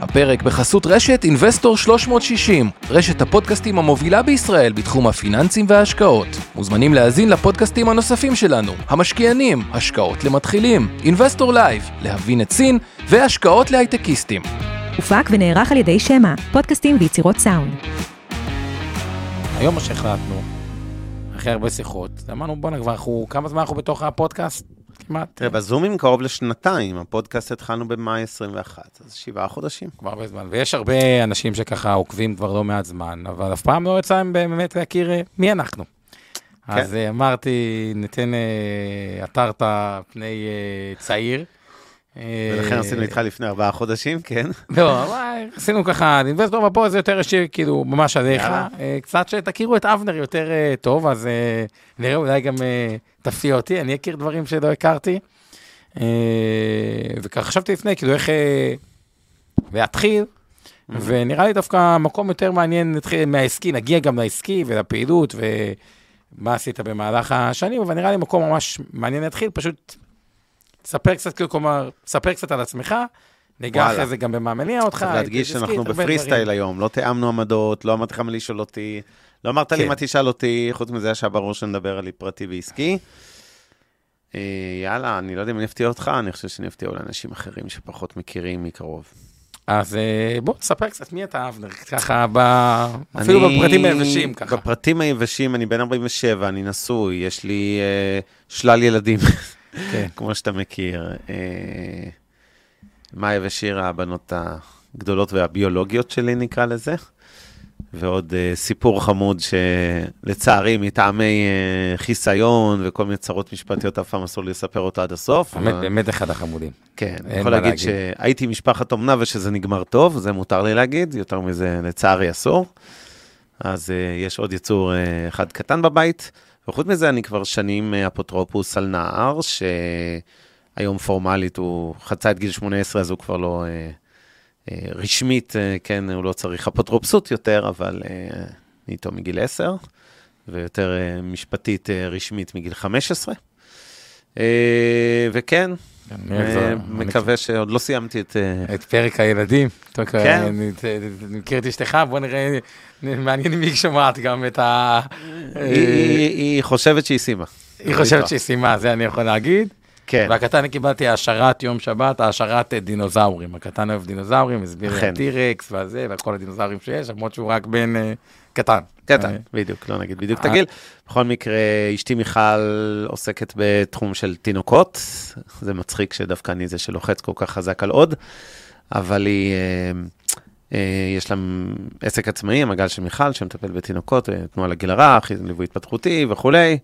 הפרק בחסות רשת Investor 360, רשת הפודקאסטים המובילה בישראל בתחום הפיננסים וההשקעות. מוזמנים להאזין לפודקאסטים הנוספים שלנו, המשקיענים, השקעות למתחילים, Investor Live, להבין את סין והשקעות להייטקיסטים. הופק ונערך על ידי שמע, פודקאסטים ויצירות סאונד. היום מה שהחלטנו, אחרי הרבה שיחות, אמרנו בואנה כבר אנחנו, כמה זמן אנחנו בתוך הפודקאסט? כמעט. תראה, בזומים קרוב לשנתיים, הפודקאסט התחלנו במאי 21, אז שבעה חודשים. כבר הרבה זמן, ויש הרבה אנשים שככה עוקבים כבר לא מעט זמן, אבל אף פעם לא יצא להם באמת להכיר אה, מי אנחנו. כן. אז אה, אמרתי, ניתן אה, אתרת פני אה, צעיר. אה, ולכן עשינו איתך לפני ארבעה חודשים, כן? לא, עשינו ככה, אינבסטור ופה זה יותר ישיר, כאילו, ממש עליך. אה, קצת שתכירו את אבנר יותר אה, טוב, אז אה, נראה, אולי גם אה, תפתיע אותי, אני אכיר דברים שלא הכרתי. אה, וככה חשבתי לפני, כאילו, איך אה, להתחיל, ונראה לי דווקא מקום יותר מעניין, נתחיל מהעסקי, נגיע גם לעסקי ולפעילות, ומה עשית במהלך השנים, אבל נראה לי מקום ממש מעניין להתחיל, פשוט ספר קצת, כאילו, כלומר, ספר קצת על עצמך, ניגע. אחרי זה גם במה מניע אותך. צריך להדגיש שאנחנו בפרי. סטייל היום, לא תיאמנו עמדות, לא אמרתי לך מה לשאול אותי, לא אמרת לי כן. מה תשאל אותי, חוץ מזה שהיה ברור שנדבר על פרטי ועסקי. אה, יאללה, אני לא יודע אם אני אפתיע אותך, אני חושב שאני אפתיע אולי אנשים אחרים שפחות מכירים מקרוב. אז אה, בוא, תספר קצת מי אתה, אבנר, ככה, ב... אפילו אני- בפרטים היבשים ככה. בפרטים היבשים, אני בן 47, אני נשוי, יש לי אה, שלל ילדים, כן. כמו שאתה מכיר. אה, מאיה ושירה, הבנות הגדולות והביולוגיות שלי, נקרא לזה. ועוד אה, סיפור חמוד שלצערי, מטעמי אה, חיסיון וכל מיני צרות משפטיות, אף פעם אסור לי לספר אותו עד הסוף. באמת, אבל- באמת אחד החמודים. כן, אני יכול להגיד להגיד. שהייתי משפחת אומנה ושזה נגמר טוב, זה מותר לי להגיד, יותר מזה לצערי אסור. אז uh, יש עוד יצור uh, אחד קטן בבית, וחוץ מזה אני כבר שנים uh, אפוטרופוס על נער, שהיום פורמלית הוא חצה את גיל 18, אז הוא כבר לא uh, uh, רשמית, כן, הוא לא צריך אפוטרופסות יותר, אבל אני איתו מגיל 10, ויותר משפטית רשמית מגיל 15. Uh, וכן, אוהב אה. מקווה שעוד לא סיימתי את... אה, את פרק הילדים. כן. אני אני מכיר את אשתך, בוא נראה, מעניין אם היא שומעת גם את ה... היא- חושבת שהיא סיימה. היא חושבת שהיא סיימה, זה אני יכול להגיד. כן, והקטן קיבלתי העשרת יום שבת, העשרת אה, דינוזאורים. הקטן אוהב דינוזאורים, הסביר לי אכן. הטירקס והזה, וכל הדינוזאורים שיש, למרות שהוא רק בן אה, קטן. קטן, אה, בדיוק, לא נגיד בדיוק את אה. הגיל. בכל מקרה, אשתי מיכל עוסקת בתחום של תינוקות. זה מצחיק שדווקא אני זה שלוחץ כל כך חזק על עוד, אבל היא, אה, יש לה עסק עצמאי, המעגל של מיכל, שמטפל בתינוקות, תנועה לגיל הרך, ליווי התפתחותי וכולי.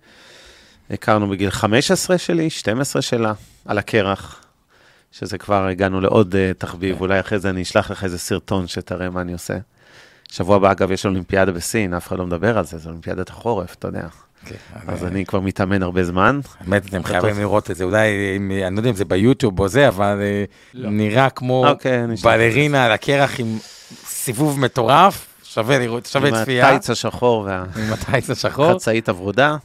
הכרנו בגיל 15 שלי, 12 שלה, על הקרח, שזה כבר הגענו לעוד תחביב, אולי אחרי זה אני אשלח לך איזה סרטון שתראה מה אני עושה. שבוע הבא, אגב, יש אולימפיאדה בסין, אף אחד לא מדבר על זה, זה אולימפיאדת החורף, אתה יודע. כן, אז אה, אני כבר מתאמן הרבה זמן. באמת, אתם חייבים לראות את זה, אולי, אם- אני לא יודע אם זה ביוטיוב או זה, אבל אה, נראה כמו אוקיי, אני. בלרינה על הקרח עם סיבוב מטורף, שווה לראות, שווה עם צפייה. הטייץ השחור עם הטייץ השחור, והחצאית הוורודה.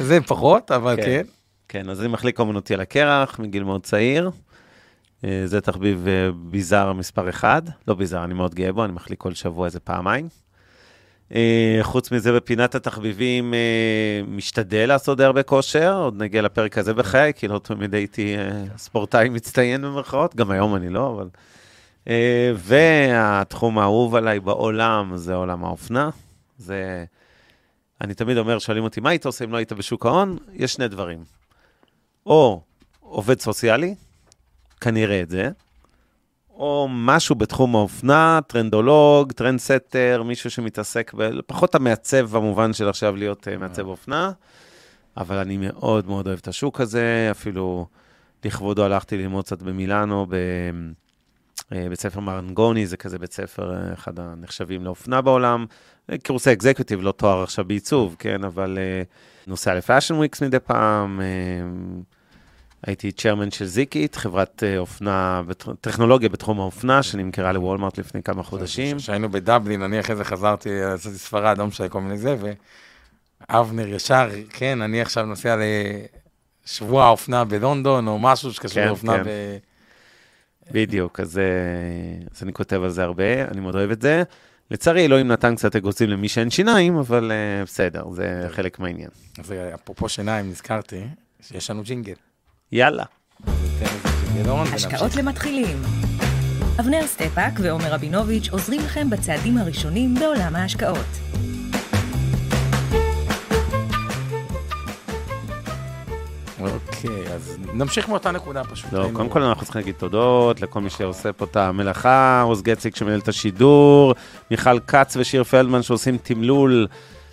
זה פחות, אבל כן. כן. כן, אז אני מחליק אומנותי על הקרח מגיל מאוד צעיר. אה, זה תחביב אה, ביזאר מספר אחד. לא ביזאר, אני מאוד גאה בו, אני מחליק כל שבוע איזה פעמיים. אה, חוץ מזה, בפינת התחביבים, משתדל לעשות די הרבה כושר, עוד נגיע לפרק הזה בחיי, כי לא תמיד הייתי ספורטאי מצטיין במרכאות, גם היום אני לא, אבל... והתחום האהוב עליי בעולם זה עולם האופנה. זה... אני תמיד אומר, שואלים אותי, מה היית עושה אם לא היית בשוק ההון? יש שני דברים. או עובד סוציאלי, כנראה את זה, או משהו בתחום האופנה, טרנדולוג, טרנדסטר, מישהו שמתעסק, ב... פחות המעצב במובן של עכשיו להיות אה, מעצב אופנה, אבל אני מאוד מאוד אוהב את השוק הזה, אפילו לכבודו הלכתי ללמוד קצת במילאנו, ב... אה, בית ספר מרנגוני, זה כזה בית ספר, אה, אחד הנחשבים לאופנה בעולם. אה, קורסי executive, לא תואר עכשיו בעיצוב, כן, אבל אה, נוסע ל fashion weeks מדי פעם. אה, הייתי chairman של זיקית, חברת אה, אופנה, טכנולוגיה בתחום האופנה, שנמכרה לוולמארט לפני כמה חודשים. כשהיינו בדבלין, אני אחרי זה חזרתי, עשיתי ספרד, לא משנה, כל מיני זה, ואבנר ישר, כן, אני עכשיו נוסע לשבוע האופנה בלונדון, או משהו שקשור כן, לאופנה כן. ב... בדיוק, אז, אה, אז אני כותב על זה הרבה, אני מאוד אוהב את זה. לצערי, אלוהים נתן קצת אגוזים למי שאין שיניים, אבל אה, בסדר, זה חלק מהעניין. אז אה, אפרופו שיניים, נזכרתי שיש לנו ג'ינגל. יאללה. השקעות למתחילים. אבנר סטפאק ועומר רבינוביץ' עוזרים לכם בצעדים הראשונים בעולם ההשקעות. אוקיי, אז נמשיך מאותה נקודה פשוט. לא, היינו- קודם כל אנחנו צריכים להגיד תודות לכל מי שעושה פה את המלאכה, עוז גציק שמנהל את השידור, מיכל כץ ושיר פלדמן שעושים תמלול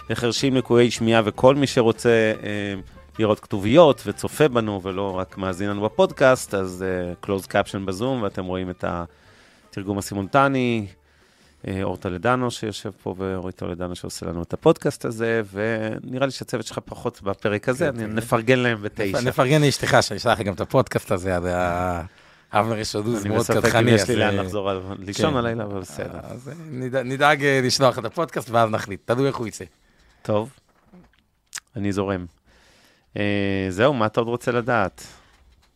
לחרשים לקויי שמיעה, וכל מי שרוצה אה, לראות כתוביות וצופה בנו ולא רק מאזין לנו בפודקאסט, אז אה, closed caption בזום, ואתם רואים את התרגום הסימולטני. אה, אור טולדנו שיושב פה ואורי טולדנו שעושה לנו את הפודקאסט הזה, ונראה לי שהצוות שלך פחות בפרק הזה, כן, אני- כן. נפרגן להם בתשע. נפרגן לאשתך, לך גם את הפודקאסט הזה, אז ה- אבנר יש עוד אני מאוד בספק קדחני. אם יש לי לאן אה, לחזור על- לישון כן. הלילה, אבל בסדר. אז נדאג- לשלוח את הפודקאסט ואז נחליט, תלוי איך הוא יצא. טוב, אני זורם. אה, זהו, מה אתה עוד רוצה לדעת?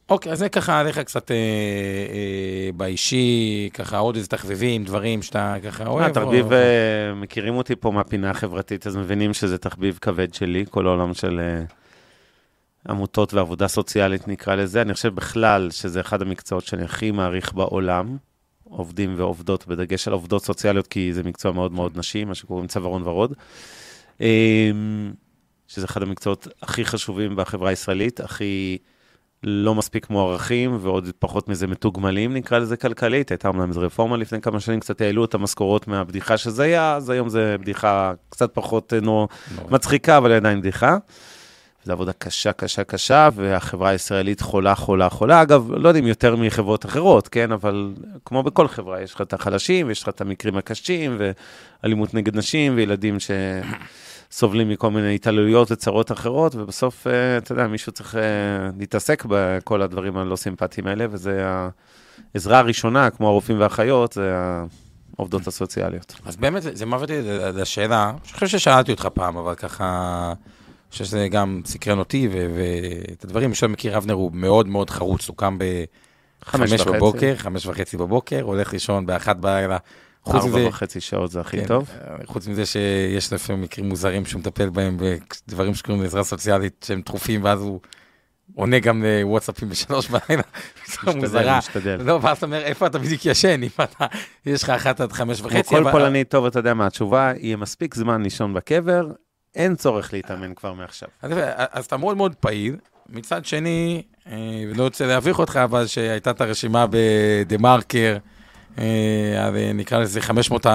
אוקיי, אז זה ככה עליך קצת אה, אה, באישי, ככה עוד איזה תחביבים, דברים שאתה ככה אוהב. אה, תחביב, או- אה, מכירים אותי פה מהפינה החברתית, אז מבינים שזה תחביב כבד שלי, כל העולם של אה, עמותות ועבודה סוציאלית נקרא לזה. אני חושב בכלל שזה אחד המקצועות שאני הכי מעריך בעולם, עובדים ועובדות, בדגש על עובדות סוציאליות, כי זה מקצוע מאוד מאוד נשי, מה שקוראים צווארון ורוד. אה, שזה אחד המקצועות הכי חשובים בחברה הישראלית, הכי לא מספיק מוערכים, ועוד פחות מזה מתוגמלים, נקרא לזה כלכלית. הייתה אומנם איזו רפורמה לפני כמה שנים, קצת העלו את המשכורות מהבדיחה שזה היה, אז היום זה בדיחה קצת פחות אה, נו. מצחיקה, אבל עדיין בדיחה. זו עבודה קשה, קשה, קשה, והחברה הישראלית חולה, חולה, חולה. אגב, לא יודע אם יותר מחברות אחרות, כן? אבל כמו בכל חברה, יש לך את החלשים, ויש לך את המקרים הקשים, ואלימות נגד נשים, וילדים שסובלים מכל מיני התעללויות וצרות אחרות, ובסוף, אה, אתה יודע, מישהו צריך אה, להתעסק בכל הדברים הלא סימפטיים האלה, וזה העזרה הראשונה, כמו הרופאים והאחיות, זה העובדות הסוציאליות. אז באמת, זה- מביא אותי לשאלה, אני חושב ששאלתי אותך פעם, אבל ככה, אני חושב שזה גם סקרן אותי, ואת הדברים, מי שלא מכיר, אבנר הוא מאוד מאוד חרוץ, הוא קם חמש בחמש וחצי. בבוקר, חמש וחצי בבוקר, הולך לישון באחת בלילה. חוץ מזה, ארבע וחצי שעות זה הכי כן, טוב. אה, חוץ מזה שיש לפעמים מקרים מוזרים שהוא מטפל בהם בדברים שקוראים לעזרה סוציאלית שהם דחופים, ואז הוא עונה גם לוואטסאפים בשלוש בלילה, מוזרה. משתדל. לא, ואז אתה אומר, איפה אתה בדיוק ישן, אם אתה, יש לך אחת עד חמש וחצי. כל אבל- פולני טוב, אתה יודע מה התשובה, יהיה מספיק זמן לישון בקבר, אין צורך להתאמן כבר מעכשיו. אז אז אתה מאוד מאוד פעיל. מצד שני, אה, ולא רוצה להביך אותך, אבל שהייתה את הרשימה בדה אה, אה, נקרא לזה 500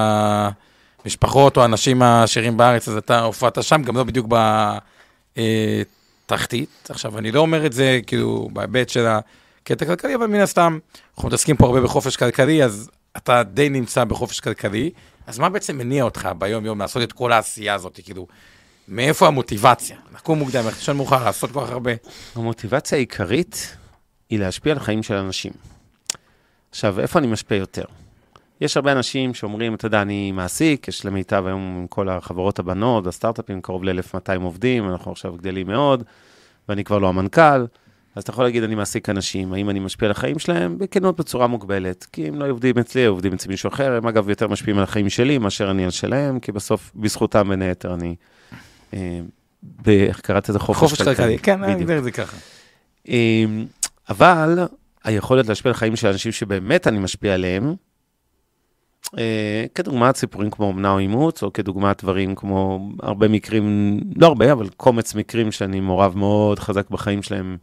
המשפחות או האנשים העשירים בארץ, אז אתה הופעת שם, גם לא בדיוק בתחתית. עכשיו, אני לא אומר את זה כאילו בהיבט של הקטע הכלכלי, אבל מן הסתם, אנחנו מתעסקים פה הרבה בחופש כלכלי, אז אתה די נמצא בחופש כלכלי. אז מה בעצם מניע אותך ביום-יום לעשות את כל העשייה הזאת? כאילו, מאיפה המוטיבציה? לקום מוקדם, ללכת מאוחר, לעשות כל כך הרבה. המוטיבציה העיקרית היא להשפיע על החיים של אנשים. עכשיו, איפה אני משפיע יותר? יש הרבה אנשים שאומרים, אתה יודע, אני מעסיק, יש למיטב היום עם כל החברות הבנות, הסטארט-אפים, קרוב ל-1200 עובדים, אנחנו עכשיו גדלים מאוד, ואני כבר לא המנכ"ל, אז אתה יכול להגיד, אני מעסיק אנשים, האם אני משפיע על החיים שלהם? בכנות בצורה מוגבלת, כי הם לא עובדים אצלי, הם עובדים אצל מישהו אחר, הם אגב יותר משפיעים על החיים שלי מאשר אני על שלהם, כי בסוף, בזכותם בין היתר, אני, אה, איך קראת לזה? חופש, חופש כלכלי, כן, אני. אגדיר את זה ככה. אמ, אבל היכולת להשפיע על חיים של אנשים שבאמת אני משפיע עליהם, אה, כדוגמת סיפורים כמו אמנה או אימוץ, או כדוגמת דברים כמו הרבה מקרים, לא הרבה, אבל קומץ מקרים שאני מעורב מאוד חזק בחיים שלהם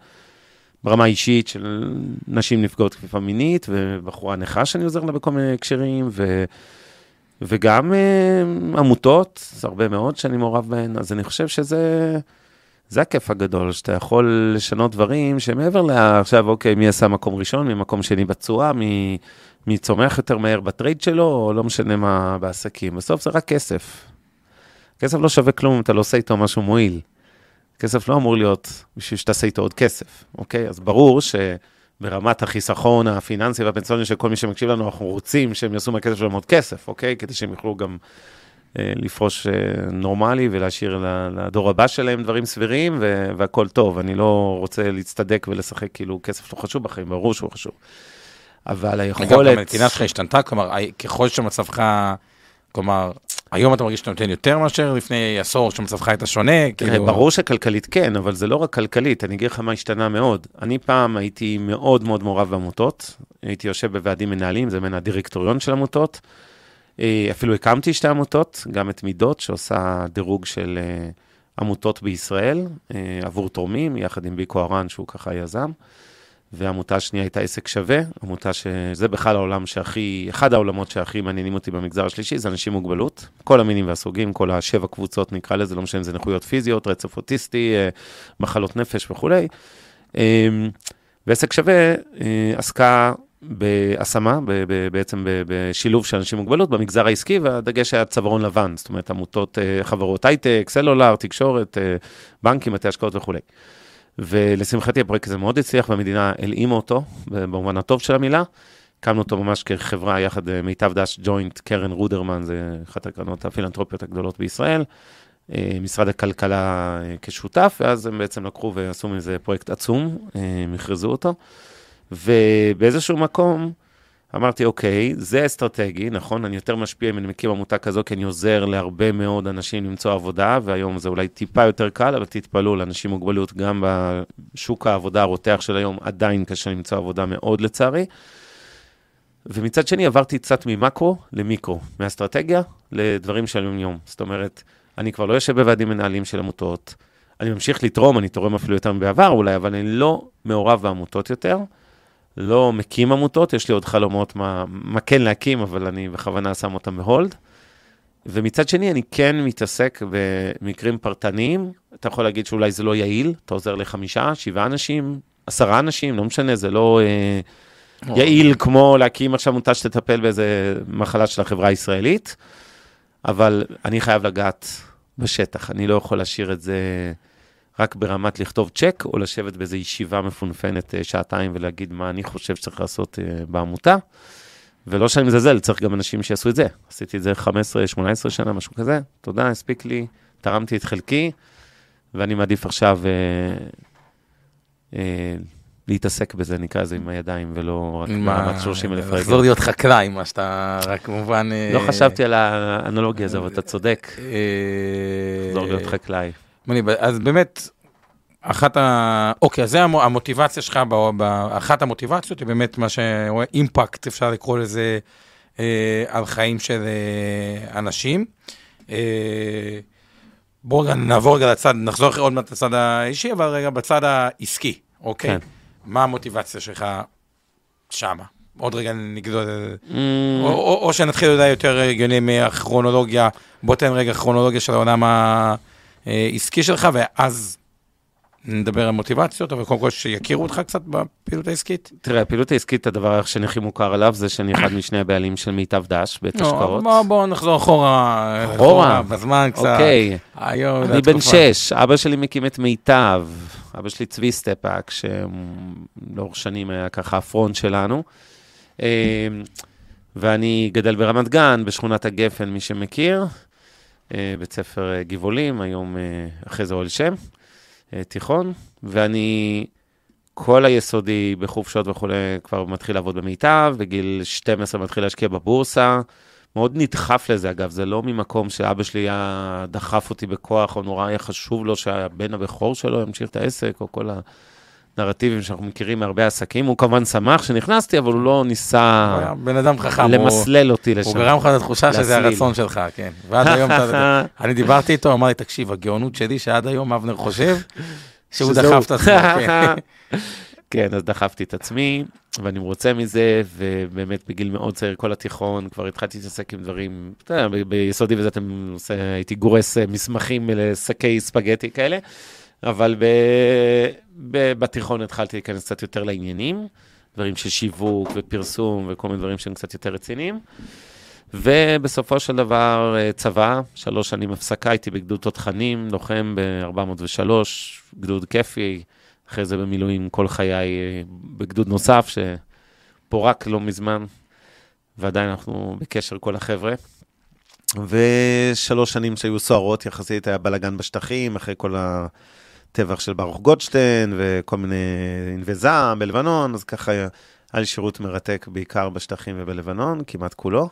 ברמה אישית של נשים נפגעות תקיפה מינית, ובחורה נכה שאני עוזר לה בכל מיני הקשרים, ו... וגם אה, עמותות, הרבה מאוד שאני מעורב בהן, אז אני חושב שזה... זה הכיף הגדול, שאתה יכול לשנות דברים שמעבר לעכשיו, אוקיי, מי עשה מקום ראשון, מי מקום שני בתשואה, מי, מי צומח יותר מהר בטרייד שלו, או לא משנה מה בעסקים. בסוף זה רק כסף. כסף לא שווה כלום אם אתה לא עושה איתו משהו מועיל. כסף לא אמור להיות בשביל שתעשה איתו עוד כסף, אוקיי? אז ברור שברמת החיסכון הפיננסי והפנסיוני של כל מי שמקשיב לנו, אנחנו רוצים שהם יעשו מהכסף שלהם עוד כסף, אוקיי? כדי שהם יוכלו גם לפרוש אה, נורמלי ולהשאיר לדור הבא שלהם דברים סבירים, ו- והכל טוב. אני לא רוצה להצטדק ולשחק כאילו כסף לא חשוב בחיים, ברור שהוא חשוב. אבל אגב, היכולת... גם הנתינה שלך השתנתה, כלומר, ככל שמצבך, כלומר, היום אתה מרגיש שאתה נותן יותר מאשר לפני עשור שמצבך הייתה שונה, כאילו... ברור שכלכלית כן, אבל זה לא רק כלכלית, אני אגיד לך מה השתנה מאוד. אני פעם הייתי מאוד מאוד מעורב בעמותות, הייתי יושב בוועדים מנהלים, זה בין הדירקטוריון של עמותות. אה, אפילו הקמתי שתי עמותות, גם את מידות, שעושה דירוג של אה, עמותות בישראל, אה, עבור תורמים, יחד עם ביקו ארן, שהוא ככה יזם. והעמותה השנייה הייתה עסק שווה, עמותה שזה בכלל העולם שהכי, אחד העולמות שהכי מעניינים אותי במגזר השלישי, זה אנשים עם מוגבלות, כל המינים והסוגים, כל השבע קבוצות נקרא לזה, לא משנה אם זה נכויות פיזיות, רצף אוטיסטי, מחלות נפש וכולי. אה, ועסק שווה עסקה בהשמה, בעצם בשילוב של אנשים עם מוגבלות במגזר העסקי, והדגש היה צווארון לבן, זאת אומרת, עמותות, אה, חברות הייטק, סלולר, תקשורת, אה, בנקים, בתי השקעות וכולי. ולשמחתי הפרויקט הזה מאוד הצליח, והמדינה הלאימה אותו, במובן הטוב של המילה. הקמנו אותו ממש כחברה יחד עם מיטב דש ג'וינט, קרן רודרמן, זה אחת הקרנות הפילנטרופיות הגדולות בישראל. אה, משרד הכלכלה אה, כשותף, ואז הם בעצם לקחו ועשו מזה פרויקט עצום, אה, הם הכרזו אותו. ובאיזשהו מקום אמרתי, אוקיי, זה אסטרטגי, נכון? אני יותר משפיע אם אני מקים עמותה כזו, כי אני עוזר להרבה מאוד אנשים למצוא עבודה, והיום זה אולי טיפה יותר קל, אבל תתפלאו, לאנשים עם מוגבלות, גם בשוק העבודה הרותח של היום, עדיין קשה למצוא עבודה מאוד, לצערי. ומצד שני, עברתי קצת ממקרו למיקרו, מאסטרטגיה לדברים של יום-יום. זאת אומרת, אני כבר לא יושב בוועדים מנהלים של עמותות, אני ממשיך לתרום, אני תורם אפילו יותר מבעבר אולי, אבל אני לא מעורב בעמותות יותר. לא מקים עמותות, יש לי עוד חלומות מה, מה כן להקים, אבל אני בכוונה שם אותם בהולד. ומצד שני, אני כן מתעסק במקרים פרטניים. אתה יכול להגיד שאולי זה לא יעיל, אתה עוזר לחמישה, שבעה אנשים, עשרה אנשים, לא משנה, זה לא אה, יעיל כמו להקים עכשיו עמותה שתטפל באיזה מחלה של החברה הישראלית, אבל אני חייב לגעת בשטח, אני לא יכול להשאיר את זה רק ברמת לכתוב צ'ק, או לשבת באיזו ישיבה מפונפנת אה, שעתיים ולהגיד מה אני חושב שצריך לעשות אה, בעמותה. ולא שאני מזלזל, צריך גם אנשים שיעשו את זה. עשיתי את זה 15-18 שנה, משהו כזה. תודה, הספיק לי, תרמתי את חלקי, ואני מעדיף עכשיו אה, אה, להתעסק בזה, נקרא לזה, עם הידיים, ולא רק ברמת 30 אלף רגל. לחזור להיות חקלאי, מה שאתה רק כמובן... לא אה, חשבתי על האנלוגיה הזו, אבל אתה צודק, אה, לחזור להיות חקלאי. מגניב. אז באמת, אחת ה... אוקיי, אז זה המו- המוטיבציה שלך, ב... ב... אחת המוטיבציות היא באמת מה שרואה אימפקט, אפשר לקרוא לזה, אה, על חיים של אה, אנשים. אה, בואו נעבור רגע לצד, נחזור עוד מעט לצד האישי, אבל רגע בצד העסקי, אוקיי? כן. מה המוטיבציה שלך שמה? עוד רגע נגדול, Mm, או, או, או שנתחיל אולי יותר הגיוני מהכרונולוגיה, בוא תן רגע כרונולוגיה של העולם העסקי שלך, ואז נדבר על מוטיבציות, אבל קודם כל שיכירו אותך קצת בפעילות העסקית. תראה, הפעילות העסקית, הדבר שאני הכי מוכר עליו, זה שאני אחד משני הבעלים של מיטב דש, בית לא, השקעות. בוא, בוא נחזור אחורה, אחורה? בזמן קצת. אוקיי. היום, אני בן שש, אבא שלי מקים את מיטב, אבא שלי צבי סטפאק, שלאורך שנים היה ככה הפרונט שלנו. אה, ואני גדל ברמת גן, בשכונת הגפן, מי שמכיר, אה, בית ספר אה, גבעולים, היום אה, אחרי זה אוהל שם, אה, תיכון, ואני כל היסודי בחופשות וכולי כבר מתחיל לעבוד במיטב, בגיל 12 מתחיל להשקיע בבורסה. מאוד נדחף לזה, אגב, זה לא ממקום שאבא שלי היה דחף אותי בכוח, או נורא היה חשוב לו שהבן הבכור שלו ימשיך את העסק, או כל הנרטיבים שאנחנו מכירים מהרבה עסקים. הוא כמובן שמח שנכנסתי, אבל הוא לא ניסה בן אדם חכם, למסלל אותי לשם. הוא גרם לך את התחושה שזה. הרצון שלך, כן. ועד היום, אתה- אני דיברתי איתו, אמר לי, תקשיב, הגאונות שלי, שעד היום אבנר חושב שהוא. דחף את עצמו, כן. כן, אז דחפתי את עצמי, ואני מרוצה מזה, ובאמת בגיל מאוד צעיר, כל התיכון, כבר התחלתי להתעסק עם דברים, אתה יודע, ביסודי וזה, הייתי גורס אה, מסמכים לשקי ספגטי כאלה, אבל ב, ב, בתיכון התחלתי להיכנס קצת יותר לעניינים, דברים של שיווק ופרסום וכל מיני דברים שהם קצת יותר רציניים. ובסופו של דבר, אה, צבא, שלוש שנים הפסקה, הייתי בגדוד תותחנים, לוחם ב-403, גדוד כיפי, אחרי זה במילואים כל חיי אה, בגדוד נוסף, שפורק לא מזמן, ועדיין אנחנו בקשר כל החבר'ה. ושלוש שנים שהיו סוערות, יחסית היה בלאגן בשטחים, אחרי כל הטבח של ברוך גודשטיין, וכל מיני ענבי זעם בלבנון, אז ככה היה לי שירות מרתק בעיקר בשטחים ובלבנון, כמעט כולו.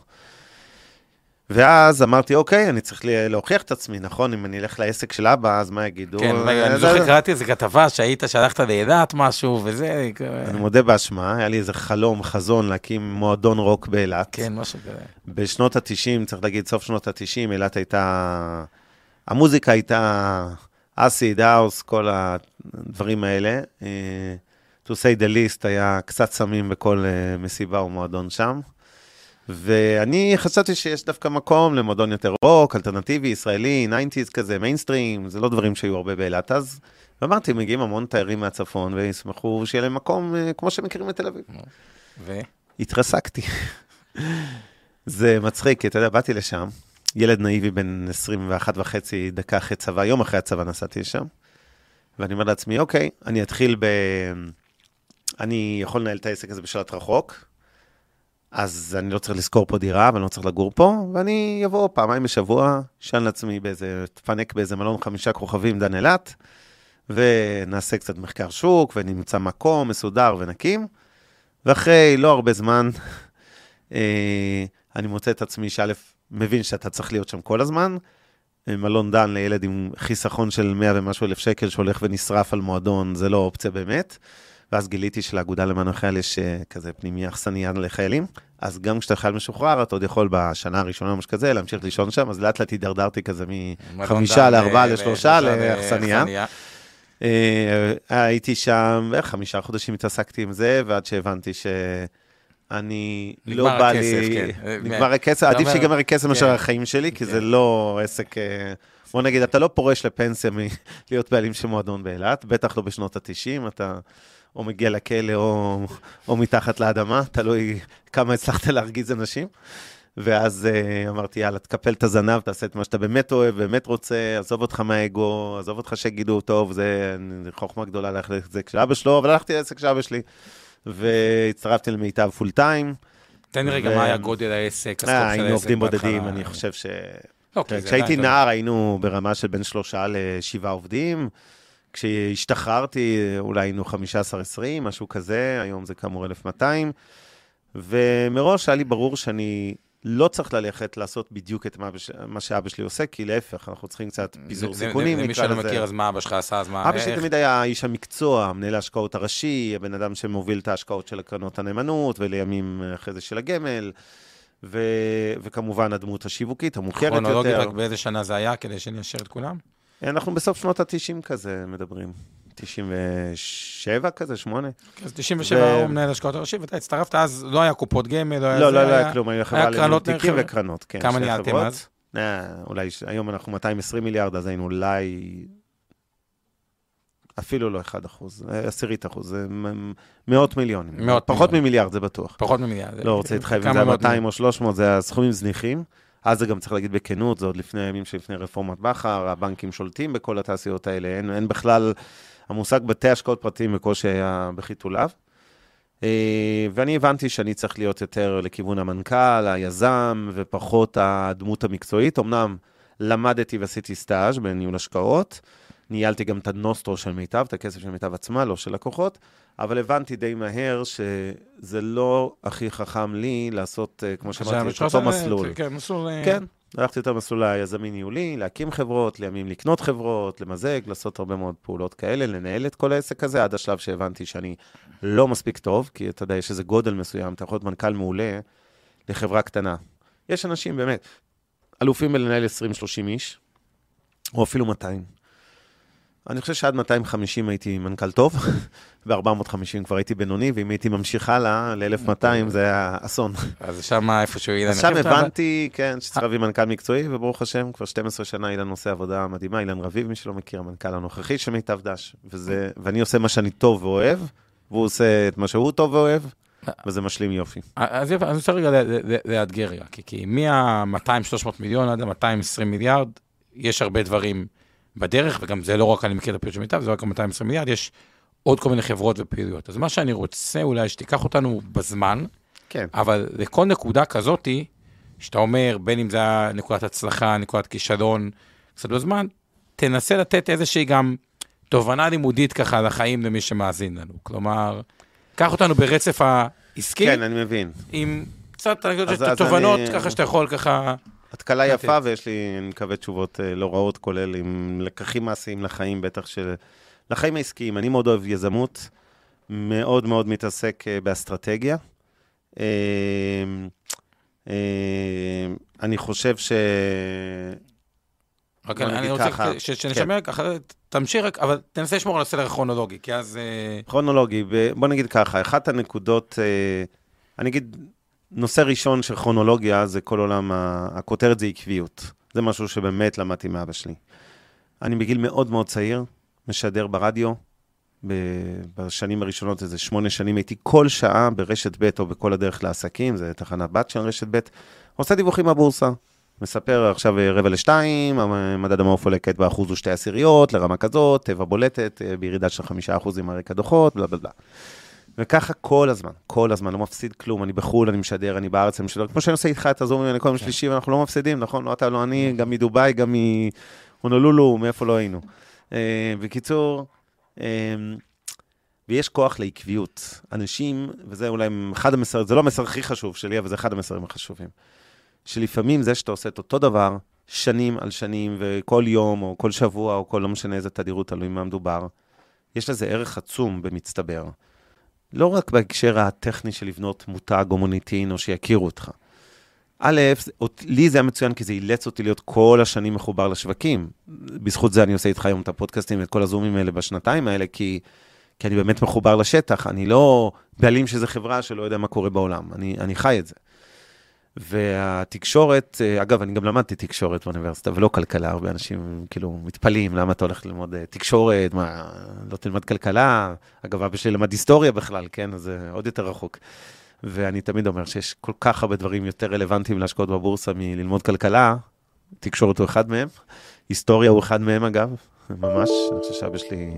ואז אמרתי, אוקיי, אני צריך לה- להוכיח את עצמי, נכון? אם אני אלך לעסק של אבא, אז מה יגידו? כן, אה, אני זוכר, קראתי איזה כתבה שהיית, שהלכת לאילת משהו, וזה, אני מודה באשמה, היה לי איזה חלום, חזון, להקים מועדון רוק באילת. כן, משהו כזה. בשנות ה-90, צריך להגיד, סוף שנות ה-90, אילת הייתה... המוזיקה הייתה acid, house, כל הדברים האלה. אה, to say the least, היה קצת סמים בכל אה, מסיבה או מועדון שם. ואני חשבתי שיש דווקא מקום למועדון יותר רוק, אלטרנטיבי, ישראלי, nineties כזה, מיינסטרים, זה לא דברים שהיו הרבה באילת אז. ואמרתי, מגיעים המון תיירים מהצפון, וישמחו שיהיה להם מקום אה, כמו שמכירים את תל אביב. ו? התרסקתי. זה מצחיק, כי אתה יודע, באתי לשם, ילד נאיבי בן 21 וחצי, דקה אחרי צבא, יום אחרי הצבא נסעתי לשם, ואני אומר לעצמי, אוקיי, אני אתחיל ב... אני יכול לנהל את העסק הזה בשלט רחוק, אז אני לא צריך לשכור פה דירה, ואני לא צריך לגור פה, ואני אבוא פעמיים בשבוע, אשן לעצמי באיזה, תפנק באיזה מלון חמישה כוכבים, דן אילת, ונעשה קצת מחקר שוק, ונמצא מקום מסודר ונקים. ואחרי לא הרבה זמן, אה, אני מוצא את עצמי שא', מבין שאתה צריך להיות שם כל הזמן. אה, מלון דן לילד עם חיסכון של 100 ומשהו אלף שקל שהולך ונשרף על מועדון, זה לא אופציה באמת. ואז גיליתי שלאגודה למען החייל יש אה, כזה פנימי אכסניה לחיילים. אז גם כשאתה חייל משוחרר, אתה עוד יכול בשנה הראשונה או משהו כזה להמשיך לישון שם, אז לאט לאט הידרדרתי כזה מחמישה לארבעה לשלושה לאכסניה. אה, הייתי שם חמישה חודשים התעסקתי עם זה, ועד שהבנתי שאני נגמר לא בא הכסף, לי... כן. נגמר הכסף, עדיף שיגמר הכסף מאשר כן. החיים שלי, כי כן. זה לא עסק... אה, בוא נגיד, אתה לא פורש לפנסיה מלהיות בעלים של מועדון באילת, בטח לא בשנות ה-90, אתה או מגיע לכלא או, או מתחת לאדמה, תלוי כמה הצלחת להרגיז אנשים. ואז uh, אמרתי, יאללה, תקפל את הזנב, תעשה את מה שאתה באמת אוהב, באמת רוצה, עזוב אותך מהאגו, עזוב אותך שיגידו, טוב, זה חוכמה גדולה ללכת לעסק של אבא שלו, אבל הלכתי לעסק של אבא שלי, והצטרפתי למיטב פול טיים. תן לי רגע מה היה גודל העסק, הסקופ של אה, העסק. היינו עובדים בודדים. אני חושב ש... אוקיי, כשהייתי נער היינו ברמה של בין שלושה לשבעה עובדים. כשהשתחררתי אולי היינו 15-20, משהו כזה, היום זה כאמור 1,200. ומראש היה לי ברור שאני לא צריך ללכת לעשות בדיוק את מה, בש... מה שאבא שלי עושה, כי להפך, אנחנו צריכים קצת פיזור סיכונים, למי שלא. מכיר, אז מה אבא שלך עשה, אז מה... אבא שלי? תמיד היה איש המקצוע, מנהל ההשקעות הראשי, הבן אדם שמוביל את ההשקעות של הקרנות הנאמנות, ולימים אחרי זה של הגמל, ו... וכמובן הדמות השיווקית, המוכרת כרונולוגית, יותר. רק באיזה שנה זה היה, כדי שניישר את כולם? אנחנו בסוף שנות ה-90 כזה מדברים. 97 כזה, 8? אז 97 הוא מנהל השקעות הראשי, ואתה הצטרפת אז, לא היה קופות גמל, לא היה לא, לא, לא היה כלום, היו חברה היה קרנות לניהול תיקים נרחב. וקרנות, כן. כמה ניהלתם. אז? אה, אולי, היום אנחנו 220 מיליארד, אז היינו אולי... אפילו לא 1 אחוז, אה, עשירית אחוז, זה מאות מיליונים. מאות פחות מיליונים. ממיליארד, זה בטוח. פחות ממיליארד. לא רוצה להתחייב אם זה היה מאות 200 או 300, זה הסכומים זניחים. אז זה גם צריך להגיד בכנות, זה עוד לפני הימים שלפני רפורמת בכר, הבנקים שולטים בכל התעשיות האלה, אין, אין בכלל, המושג בתי השקעות פרטיים בקושי היה בחיתוליו. אה, ואני הבנתי שאני צריך להיות יותר לכיוון המנכ"ל, היזם, ופחות הדמות המקצועית. אמנם למדתי ועשיתי סטאז' בניהול השקעות, ניהלתי גם את הנוסטרו של מיטב, את הכסף של מיטב עצמה, לא של לקוחות, אבל הבנתי די מהר שזה לא הכי חכם לי לעשות, אה, כמו שאמרתי, את אותו מסלול. כן, מסלול... אה, כן, הלכתי יותר מסלול היזמי-ניהולי, להקים חברות, לימים לקנות חברות, למזג, לעשות הרבה מאוד פעולות כאלה, לנהל את כל העסק הזה, עד השלב שהבנתי שאני לא מספיק טוב, כי אתה יודע, יש איזה גודל מסוים, אתה יכול להיות מנכ"ל מעולה לחברה קטנה. יש אנשים באמת, אלופים בלנהל 20-30 איש, או אפילו 200. אני חושב שעד 250 הייתי מנכ"ל טוב, ו-450 כבר הייתי בינוני, ואם הייתי ממשיך הלאה ל-1200 זה היה אסון. אז שם איפשהו אילן... אז שם הבנתי, כן, שצריך להביא מנכ"ל מקצועי, וברוך השם, כבר 12 שנה אילן עושה עבודה מדהימה, אילן רביב, מי שלא מכיר, המנכ"ל הנוכחי של מיטב דש, וזה, ואני עושה מה שאני טוב ואוהב, והוא עושה את מה שהוא טוב ואוהב, וזה משלים יופי. אז יפה, אני רוצה רגע לאתגר רגע, כי מה-200-300 מיליון עד ה-220 מיליארד, יש הרבה דברים בדרך, וגם זה לא רק אני מכיר את הפעילות של מיטב, זה רק ה-220 מיליארד, יש עוד כל מיני חברות ופעילויות. אז מה שאני רוצה אולי שתיקח אותנו בזמן, כן. אבל לכל נקודה כזאתי, שאתה אומר, בין אם זה היה נקודת הצלחה, נקודת כישלון, קצת בזמן, תנסה לתת איזושהי גם תובנה לימודית ככה לחיים למי שמאזין לנו. כלומר, קח אותנו ברצף עסקי, כן, אני מבין. עם קצת תובנות, אני- ככה שאתה יכול ככה... התקלה לתת. יפה, ויש לי, אני מקווה, תשובות אה, לא רעות, כולל עם לקחים מעשיים לחיים, בטח של... לחיים העסקיים. אני מאוד אוהב יזמות, מאוד מאוד מתעסק אה, באסטרטגיה. אה, אני חושב ש... רק אני נגיד רוצה ככה, ש- שנשמר ככה, תמשיך, רק, אבל תנסה לשמור על הסדר הכרונולוגי, כי אז... כרונולוגי, בוא נגיד ככה, אחת הנקודות, אני אגיד, נושא ראשון של כרונולוגיה זה כל עולם, ה- הכותרת זה עקביות. זה משהו שבאמת למדתי מאבא שלי. אני בגיל מאוד מאוד צעיר, משדר ברדיו, בשנים הראשונות, איזה שמונה שנים, הייתי כל שעה ברשת ב' או בכל הדרך לעסקים, זה תחנת בת של רשת ב', עושה דיווחים בבורסה. מספר עכשיו אה, רבע לשתיים, המ- מדד המעוף עולה כעת באחוז ושתי עשיריות, לרמה כזאת, טבע בולטת, אה, בירידה של חמישה אחוזים על רקע דוחות, בלה בלה בלה. וככה כל הזמן, כל הזמן, לא מפסיד כלום, אני בחו"ל, אני משדר, אני בארץ, אני משדר, כמו שאני עושה איתך את הזומים האלה כל יום שלישי, ואנחנו לא מפסידים, נכון? לא אתה, לא אני, גם מדובאי, גם מהונולולו, מאיפה לא היינו. אה, בקיצור, אה, ויש כוח לעקביות. אנשים, וזה אולי אחד המסרים, זה לא המסר הכי חשוב שלי, אבל זה אחד המסרים החשובים. שלפעמים זה שאתה עושה את אותו דבר, שנים על שנים, וכל יום, או כל שבוע, או כל לא משנה איזה תדירות, תלוי מה מדובר, יש לזה ערך עצום במצטבר. לא רק בהקשר הטכני של לבנות מותג או מוניטין, או שיכירו אותך. א', לי זה היה מצוין, כי זה אילץ אותי להיות כל השנים מחובר לשווקים. בזכות זה אני עושה איתך היום את הפודקאסטים ואת כל הזומים האלה בשנתיים האלה, כי, כי אני באמת מחובר לשטח. אני לא בעלים של איזה חברה שלא יודע מה קורה בעולם. אני, אני חי את זה. והתקשורת, אה, אגב, אני גם למדתי תקשורת באוניברסיטה, ולא כלכלה, הרבה אנשים כאילו מתפלאים, למה אתה הולך ללמוד אה, תקשורת, מה, לא תלמד כלכלה? אגב, אבא שלי למד היסטוריה בכלל, כן, אז זה עוד יותר רחוק. ואני תמיד אומר שיש כל כך הרבה דברים יותר רלוונטיים להשקעות בבורסה מללמוד כלכלה, תקשורת הוא אחד מהם, היסטוריה הוא אחד מהם אגב, ממש, אני חושב שאבא שלי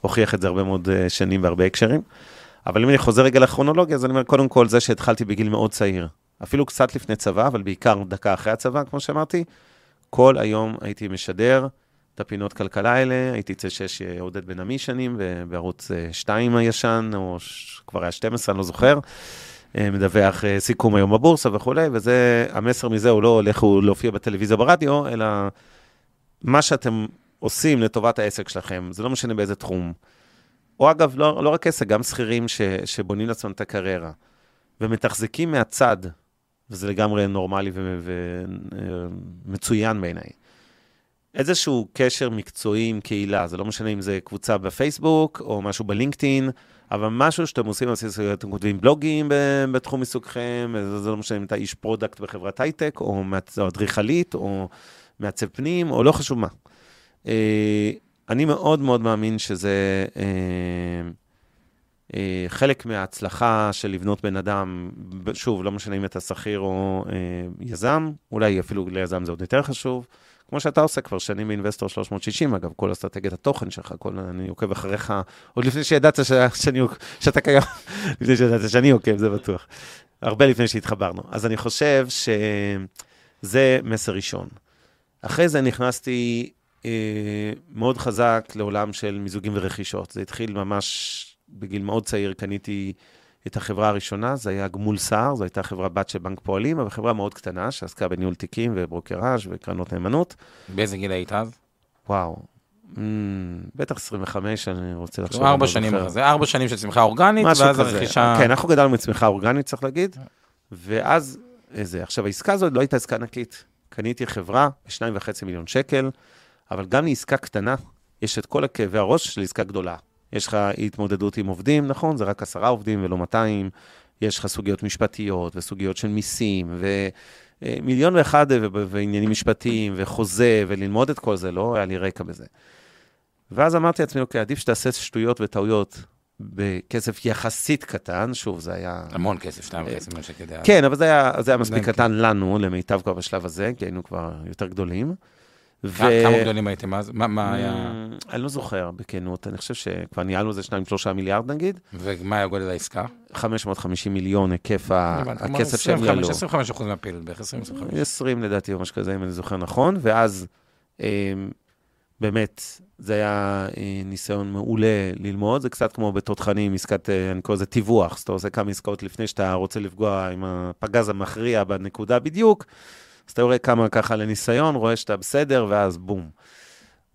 הוכיח את זה הרבה מאוד אה, שנים בהרבה הקשרים. אבל אם אני חוזר רגע לכרונולוגיה, אז אני אומר, קודם כל, זה שהתחלתי בגיל מאוד צעיר, אפילו קצת לפני צבא, אבל בעיקר דקה אחרי הצבא, כמו שאמרתי, כל היום הייתי משדר את הפינות כלכלה האלה, הייתי אצל אה, עודד בן עמי שנים, בערוץ אה, 2 הישן, או ש... כבר היה 12, אני לא זוכר, אה, מדווח אה, סיכום היום בבורסה וכולי, וזה, המסר מזה הוא לא לכו להופיע בטלוויזיה ברדיו, אלא מה שאתם עושים לטובת העסק שלכם, זה לא משנה באיזה תחום. או אגב, לא, לא רק עסק, גם שכירים שבונים לעצמם את הקריירה, ומתחזקים מהצד, וזה לגמרי נורמלי ומצוין בעיניי. איזשהו קשר מקצועי עם קהילה, זה לא משנה אם זה קבוצה בפייסבוק או משהו בלינקדאין, אבל משהו שאתם עושים, אתם כותבים בלוגים בתחום עיסוקכם, זה, לא משנה אם אתה איש product בחברת הייטק, או אדריכלית, או מעצב פנים, או לא חשוב מה. אה, אני מאוד מאוד מאמין שזה אה, חלק מההצלחה של לבנות בן אדם, שוב, לא משנה אם אתה שכיר או אה, יזם, אולי אפילו ליזם זה עוד יותר חשוב. כמו שאתה עושה כבר שנים באינבסטור 360, אגב, כל אסטרטגיית התוכן שלך, כל, אני עוקב אחריך, עוד לפני שידעת ש, שאני, שאתה קיים, לפני שידעת שאני עוקב, זה בטוח. הרבה לפני שהתחברנו. אז אני חושב שזה מסר ראשון. אחרי זה נכנסתי אה, מאוד חזק לעולם של מיזוגים ורכישות. זה התחיל ממש בגיל מאוד צעיר, קניתי את החברה הראשונה, זה היה גמול סער, זו הייתה חברה בת של בנק פועלים, אבל חברה מאוד קטנה, שעסקה בניהול תיקים וברוקראז' וקרנות נאמנות. באיזה גיל היית אז? וואו, mm, בטח 25, אני רוצה לחשוב. ארבע לא שנים זה, ארבע שנים של צמיחה אורגנית, ואז כזה. הרכישה... כן, אנחנו גדלנו מצמיחה אורגנית, צריך להגיד, ואז, איזה, עכשיו, העסקה הזאת לא הייתה עסקה ענקית. קניתי חברה ב-2.5 מיליון שקל, אבל גם לעסקה קטנה, יש את כל הכאבי הראש של עסקה גדולה. יש לך התמודדות עם עובדים, נכון? זה רק עשרה עובדים ולא 200. יש לך סוגיות משפטיות וסוגיות של מיסים, ומיליון ואחד ו- ו- ועניינים משפטיים, וחוזה, וללמוד את כל זה, לא היה לי רקע בזה. ואז אמרתי לעצמי, אוקיי, עדיף שתעשה שטויות וטעויות בכסף יחסית קטן, שוב, זה היה... המון כסף, שתיים וחצי מיליון שקל. כן, אבל זה היה, זה היה מספיק כן. קטן לנו, למיטב כבר בשלב הזה, כי היינו כבר יותר גדולים. ו- כמה כמה גדולים הייתם אז? מה- מה היה... Mm, אני לא זוכר בכנות, אני חושב שכבר ניהלנו איזה 2-3 מיליארד נגיד, ומה היה גודל העסקה? 550 מיליון היקף הכסף שהם 25 ניהלו. 25 אחוז מהפעילות, בערך 20-25. 20 לדעתי או משהו כזה, אם אני זוכר נכון, ואז אמ, באמת, זה היה אה, ניסיון מעולה ללמוד, זה קצת כמו בתותחנים, עסקת, אה, אני קורא לזה טיווח, אז אתה עושה כמה עסקאות לפני שאתה רוצה לפגוע עם הפגז המכריע בנקודה בדיוק, אז אתה יורד כמה ככה לניסיון, רואה שאתה בסדר, ואז בום.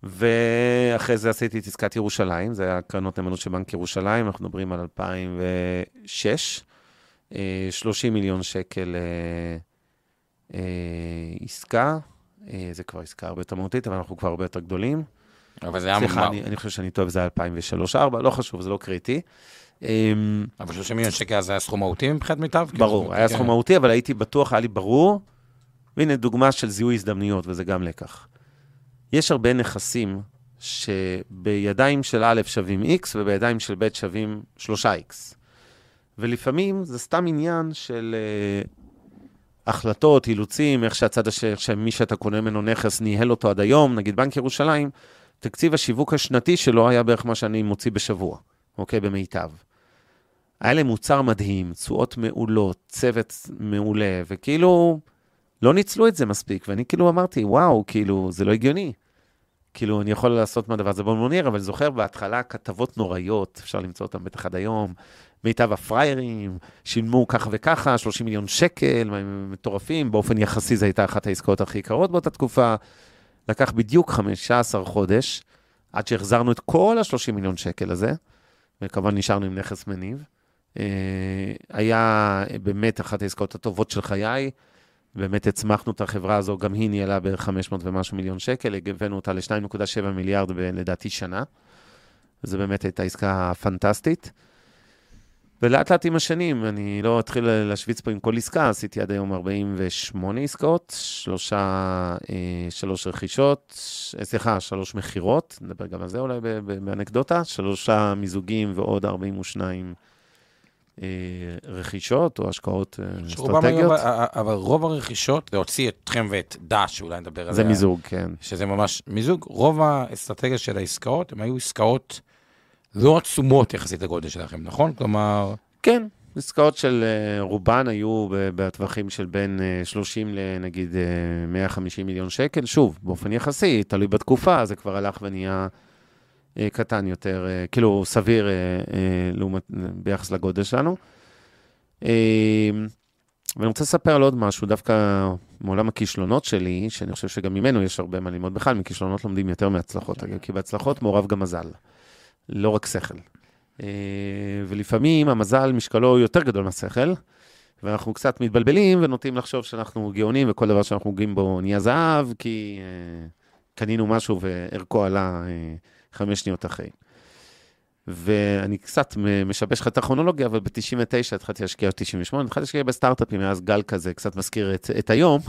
ואחרי זה עשיתי את עסקת ירושלים, זה היה קרנות נאמנות של בנק ירושלים, אנחנו מדברים על 2006, 30 מיליון שקל עסקה, אה, זה כבר עסקה הרבה יותר מהותית, אבל אנחנו כבר הרבה יותר גדולים. אבל זה היה... סליחה, אני, אני חושב שאני טועה, זה היה 2003-2004, לא חשוב, זה לא קריטי. אמ, אבל 30 מיליון שקל זה היה סכום מהותי מבחינת מיטב? ברור, היה סכום מהותי, אבל הייתי בטוח, היה לי ברור. והנה דוגמה של זיהוי הזדמנויות, וזה גם לקח. יש הרבה נכסים שבידיים של א' שווים X ובידיים של ב' שווים 3X. ולפעמים זה סתם עניין של uh, החלטות, אילוצים, איך שהצד השני, שמי שאתה קונה ממנו נכס ניהל אותו עד היום, נגיד בנק ירושלים, תקציב השיווק השנתי שלו היה בערך מה שאני מוציא בשבוע, אוקיי? במיטב. היה להם מוצר מדהים, תשואות מעולות, צוות מעולה, וכאילו, לא ניצלו את זה מספיק, ואני כאילו אמרתי, וואו, כאילו, זה לא הגיוני. כאילו, אני יכול לעשות מהדבר הזה בונבוניר, אבל זוכר בהתחלה כתבות נוראיות, אפשר למצוא אותן בטח עד היום, מיטב הפריירים, שילמו ככה וככה, 30 מיליון שקל, מטורפים, באופן יחסי זו הייתה אחת העסקאות הכי יקרות באותה תקופה. לקח בדיוק 15 חודש, עד שהחזרנו את כל ה-30 מיליון שקל הזה, וכמובן נשארנו עם נכס מניב. אה, היה באמת אחת העסקאות הטובות של חיי. באמת הצמחנו את החברה הזו, גם היא ניהלה בערך 500 ומשהו מיליון שקל, הבאנו אותה ל-2.7 מיליארד לדעתי שנה. זו באמת הייתה עסקה פנטסטית. ולאט לאט עם השנים, אני לא אתחיל להשוויץ פה עם כל עסקה, עשיתי עד היום 48 עסקאות, שלושה, אה, שלוש רכישות, אה, סליחה, שלוש מכירות, נדבר גם על זה אולי באנקדוטה, שלושה מיזוגים ועוד 42 אה, רכישות או השקעות אה, אסטרטגיות. אבל רוב הרכישות, להוציא אתכם ואת דש, אולי נדבר על זה. זה מיזוג, כן. שזה ממש מיזוג. רוב האסטרטגיה של העסקאות, הן היו עסקאות לא עצומות יחסית לגודל שלכם, נכון? כלומר... כן, עסקאות של אה, רובן היו בטווחים של בין 30 לנגיד 150 מיליון שקל. שוב, באופן יחסי, תלוי בתקופה, זה כבר הלך ונהיה... אה, קטן יותר, אה, כאילו סביר אה, לעומת, ביחס לגודל שלנו. ואני רוצה לספר על עוד משהו, דווקא מעולם הכישלונות שלי, שאני חושב שגם ממנו יש הרבה מה ללמוד בכלל, מכישלונות לומדים יותר מהצלחות, כי בהצלחות מעורב גם מזל, לא רק שכל. ולפעמים המזל משקלו יותר גדול מהשכל, ואנחנו קצת מתבלבלים ונוטים לחשוב שאנחנו גאונים וכל דבר שאנחנו נוגעים בו נהיה זהב, כי קנינו משהו וערכו עלה חמש שניות אחרי. ואני קצת משבש לך את הכרונולוגיה, אבל ב-99 התחלתי להשקיע, 98, התחלתי להשקיע בסטארט-אפים, מאז גל כזה, קצת מזכיר את, את היום.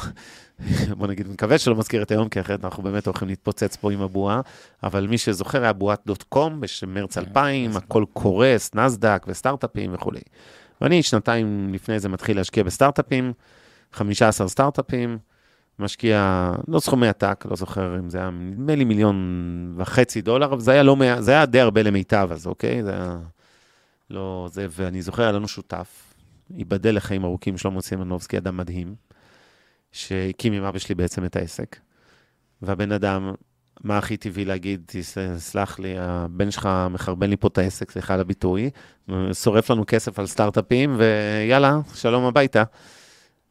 בוא נגיד, מקווה שלא מזכיר את היום, כי אחרת אנחנו באמת הולכים להתפוצץ פה עם הבועה. אבל מי שזוכר היה בועת דוט קום במרץ 2000, כן, הכל קורס, נסדק וסטארט-אפים וכולי. ואני שנתיים לפני זה מתחיל להשקיע בסטארט-אפים, 15 סטארט-אפים. משקיע, לא סכומי עתק, לא זוכר אם זה היה, נדמה לי מיליון וחצי דולר, אבל זה היה לא זה היה די הרבה למיטב אז, אוקיי? זה היה לא זה, ואני זוכר, היה לנו שותף, ייבדל לחיים ארוכים, שלמה סימנובסקי, אדם מדהים, שהקים עם אבא שלי בעצם את העסק. והבן אדם, מה הכי טבעי להגיד, סלח לי, הבן שלך מחרבן לי פה את העסק, סליחה על הביטוי, שורף לנו כסף על סטארט-אפים, ויאללה, שלום הביתה.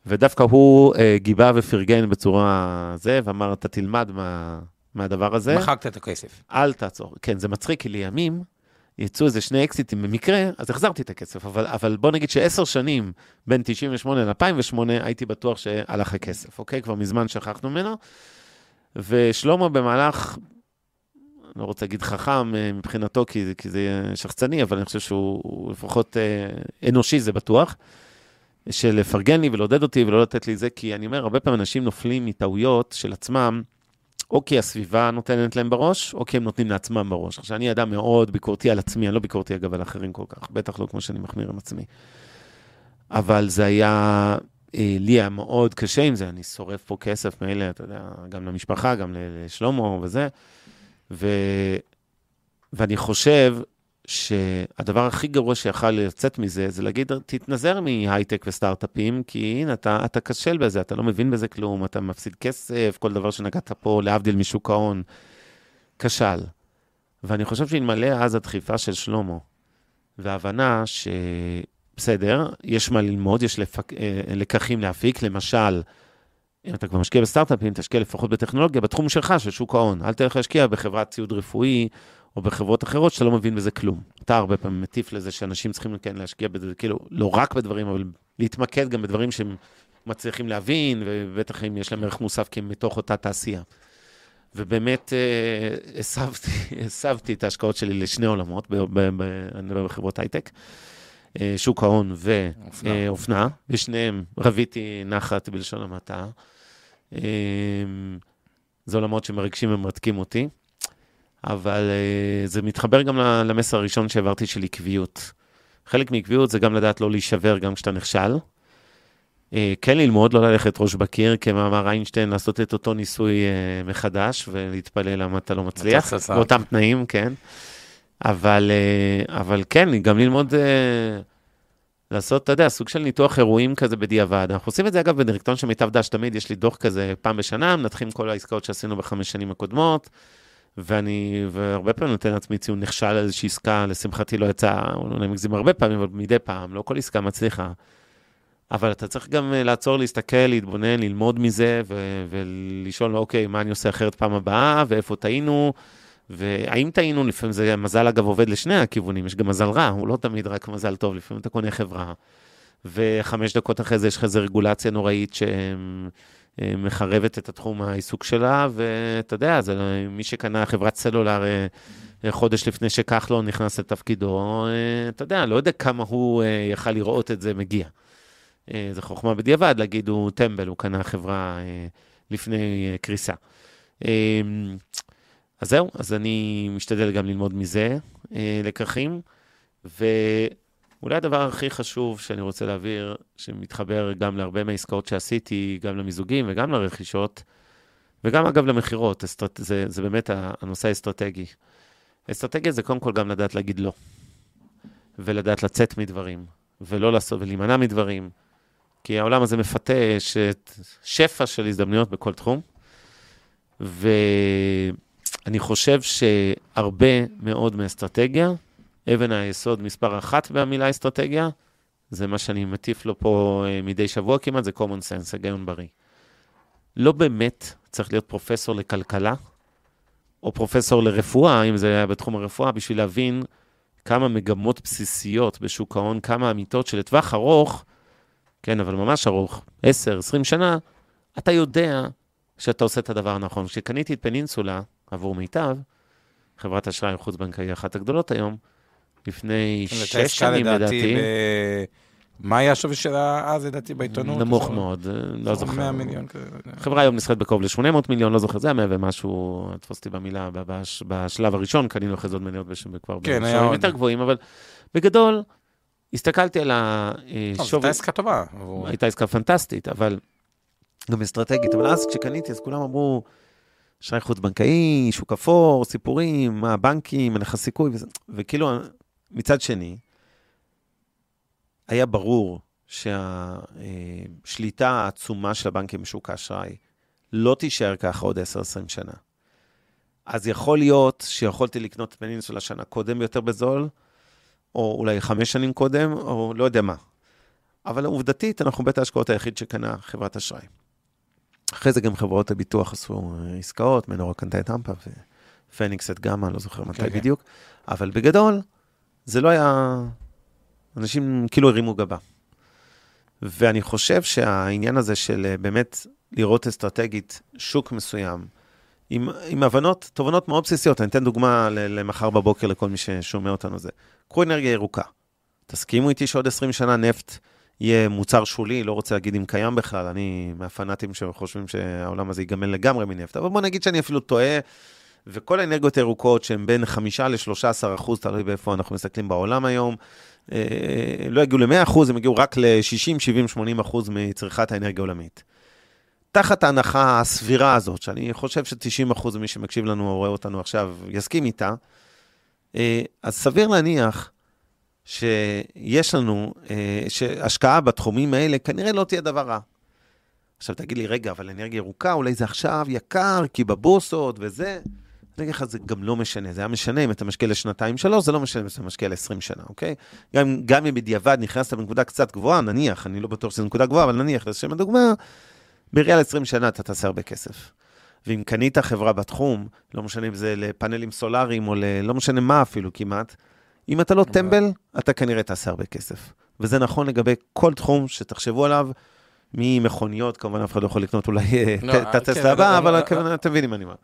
ודווקא הוא אה, גיבה ופרגן בצורה זה, ואמר, אתה תלמד מה, מהדבר הזה. מחקת את הכסף. אל תעצור. כן, זה מצחיק, כי לימים יצאו איזה שני אקזיטים במקרה, אז החזרתי את הכסף. אבל, אבל בוא נגיד שעשר שנים, בין 98 ל-2008, הייתי בטוח שהלך הכסף, אוקיי? כבר מזמן שכחנו ממנו. ושלמה במהלך, לא רוצה להגיד חכם אה, מבחינתו, כי, כי זה שחצני, אבל אני חושב שהוא לפחות אה, אנושי, זה בטוח. של לפרגן לי ולעודד אותי ולא לתת לי זה, כי אני אומר, הרבה פעמים אנשים נופלים מטעויות של עצמם, או כי הסביבה נותנת להם בראש, או כי הם נותנים לעצמם בראש. עכשיו, אני אדם מאוד ביקורתי על עצמי, אני לא ביקורתי אגב על אחרים כל כך, בטח לא כמו שאני מחמיר עם עצמי. אבל זה היה, אה, לי היה מאוד קשה עם זה, אני שורף פה כסף מילא, אתה יודע, גם למשפחה, גם לשלמה וזה. ו... ואני חושב שהדבר הכי גרוע שיכל לצאת מזה, זה להגיד, תתנזר מהייטק וסטארט-אפים, כי הנה, אתה, אתה כשל בזה, אתה לא מבין בזה כלום, אתה מפסיד כסף, כל דבר שנגעת פה, להבדיל משוק ההון, כשל. ואני חושב שאלמלא אז הדחיפה של שלמה, וההבנה שבסדר, יש מה ללמוד, יש לפק... אה, לקחים להפיק, למשל, אם אתה כבר משקיע בסטארט-אפים, תשקיע לפחות בטכנולוגיה, בתחום שלך, של שוק ההון. אל תלך להשקיע בחברת ציוד רפואי או בחברות אחרות שאתה לא מבין בזה כלום. אתה הרבה פעמים מטיף לזה שאנשים צריכים כן להשקיע בזה, כאילו, לא רק בדברים, אבל להתמקד גם בדברים שהם מצליחים להבין, ובטח אם יש להם ערך מוסף כי הם מתוך אותה תעשייה. ובאמת אה, הסבתי, הסבתי את ההשקעות שלי לשני עולמות, אני מדבר בחברות הייטק, אה, שוק ההון ואופנה, ושניהם רביתי נחת בלשון המעטה. אה, זה עולמות שמרגשים ומרתקים אותי, אבל זה מתחבר גם למסר הראשון שהעברתי של עקביות. חלק מעקביות זה גם לדעת לא להישבר גם כשאתה נכשל. אה, כן ללמוד, לא ללכת ראש בקיר, כמאמר איינשטיין, לעשות את אותו ניסוי אה, מחדש ולהתפלל למה אתה לא מצליח, באותם תנאים, כן. אבל, אה, אבל כן, גם ללמוד, לעשות, אתה יודע, סוג של ניתוח אירועים כזה בדיעבד. אנחנו עושים את זה, אגב, בדירקטוריון של מיטב דש, תמיד יש לי דוח כזה פעם בשנה, מנתחים כל העסקאות שעשינו בחמש שנים הקודמות, ואני, והרבה פעמים נותן לעצמי ציון נכשל על איזושהי עסקה, לשמחתי לא יצא, אולי מגזים הרבה פעמים, אבל מדי פעם, לא כל עסקה מצליחה. אבל אתה צריך גם אה, לעצור, להסתכל, להתבונן, ללמוד מזה, ו- ולשאול, אוקיי, מה אני עושה אחרת פעם הבאה, ואיפה טעינו, והאם טעינו, לפעמים זה, מזל אגב עובד לשני הכיוונים, יש גם מזל רע, הוא לא תמיד רק מזל טוב, לפעמים אתה קונה חברה, וחמש דקות אחרי זה יש לך איזו רגולציה נוראית שמחרבת את התחום העיסוק שלה, ואתה יודע, זה, מי שקנה חברת סלולר אה, חודש לפני שכחלון נכנס לתפקידו, אה, אתה יודע, לא יודע כמה הוא יכל לראות את זה מגיע. אה, זה חוכמה בדיעבד להגיד, הוא טמבל, הוא קנה חברה אה, לפני אה, קריסה. אז זהו, אז אני משתדל גם ללמוד מזה לקחים, ואולי הדבר הכי חשוב שאני רוצה להעביר, שמתחבר גם להרבה מהעסקאות שעשיתי, גם למיזוגים וגם לרכישות, וגם אגב למכירות, זה, זה באמת הנושא האסטרטגי. אסטרטגיה זה קודם כל גם לדעת להגיד לא, ולדעת לצאת מדברים, ולא לעשות, ולהימנע מדברים, כי העולם הזה מפתה שפע של הזדמנויות בכל תחום, ואני חושב שהרבה מאוד מאסטרטגיה, אבן היסוד מספר אחת במילה אסטרטגיה, זה מה שאני מטיף לו פה אה, מדי שבוע כמעט, זה common sense, היגיון בריא. לא באמת צריך להיות פרופסור לכלכלה, או פרופסור לרפואה, אם זה היה בתחום הרפואה, בשביל להבין כמה מגמות בסיסיות בשוק ההון, כמה אמיתות שלטווח ארוך, כן, אבל ממש ארוך, 10, 20 שנה, אתה יודע שאתה עושה את הדבר הנכון. כשקניתי את פנינסולה עבור מיטב, חברת אשראי חוץ-בנקאי אחת הגדולות היום, לפני שש שנים לדעתי. מה היה השווי שלה אז, לדעתי, בעיתונות? נמוך מאוד, לא זוכר. 100 מיליון כזה. חברה היום נסחרת בקרוב ל-800 מיליון, לא זוכר, זה היה 100 ומשהו, תפוס אותי במילה, בשלב הראשון, קנינו אחרי זה עוד מניות כבר כן, עוד. יותר גבוהים, אבל בגדול, הסתכלתי על השווי... זו הייתה עסקה טובה. הייתה עסקה פנטסטית, אבל גם אסטרטגית. אבל אז כשקניתי, אז כולם אמרו, אשראי חוץ-בנקאי, שוק אפור, סיפורים, מה, בנקים, הנכס סיכוי, וזה. וכאילו, מצד שני, היה ברור שהשליטה העצומה של הבנקים בשוק האשראי לא תישאר ככה עוד 10-20 שנה. אז יכול להיות שיכולתי לקנות פנינסולה שנה קודם יותר בזול, או אולי חמש שנים קודם, או לא יודע מה. אבל עובדתית, אנחנו בית ההשקעות היחיד שקנה חברת אשראי. אחרי זה גם חברות הביטוח עשו אה, עסקאות, מנורה קנתה את אמפה ופניקס את גמא, לא זוכר מתי okay, כן, כן. בדיוק, אבל בגדול, זה לא היה... אנשים כאילו הרימו גבה. ואני חושב שהעניין הזה של אה, באמת לראות אסטרטגית שוק מסוים, עם, עם הבנות, תובנות מאוד בסיסיות. אני אתן דוגמה למחר בבוקר לכל מי ששומע אותנו זה. קחו אנרגיה ירוקה. תסכימו איתי שעוד 20 שנה נפט יהיה מוצר שולי, לא רוצה להגיד אם קיים בכלל, אני מהפנאטים שחושבים שהעולם הזה ייגמל לגמרי מנפט, אבל בוא נגיד שאני אפילו טועה, וכל האנרגיות הירוקות שהן בין 5 ל-13 אחוז, תלוי באיפה אנחנו מסתכלים בעולם היום, אה, לא יגיעו ל-100 אחוז, הם יגיעו רק ל-60, 70, 80 אחוז מצריכת האנרגיה העולמית. תחת ההנחה הסבירה הזאת, שאני חושב ש-90% ממי שמקשיב לנו או רואה אותנו עכשיו יסכים איתה, אה, אז סביר להניח שיש לנו, אה, שהשקעה בתחומים האלה כנראה לא תהיה דבר רע. עכשיו תגיד לי, רגע, אבל אנרגיה ירוקה, אולי זה עכשיו יקר, כי בבורסות וזה. אני אגיד לך, זה גם לא משנה. זה היה משנה אם אתה משקיע לשנתיים, שלוש, זה לא משנה אם אתה משקיע ל-20 שנה, אוקיי? גם, גם אם בדיעבד נכנסת בנקודה קצת גבוהה, נניח, אני לא בטוח שזו נקודה גבוהה, אבל נניח, לשם הדוגמה, בראייה ל-20 שנה אתה תעשה הרבה כסף. ואם קנית חברה בתחום, לא משנה אם זה לפאנלים סולאריים או ל... לא משנה מה אפילו כמעט, אם אתה לא טמבל, אתה כנראה תעשה הרבה כסף. וזה נכון לגבי כל תחום שתחשבו עליו, ממכוניות, כמובן אף אחד לא יכול לקנות אולי לא, את הטסלה כן, הבאה, אבל- אתם מבינים מה אני אומר.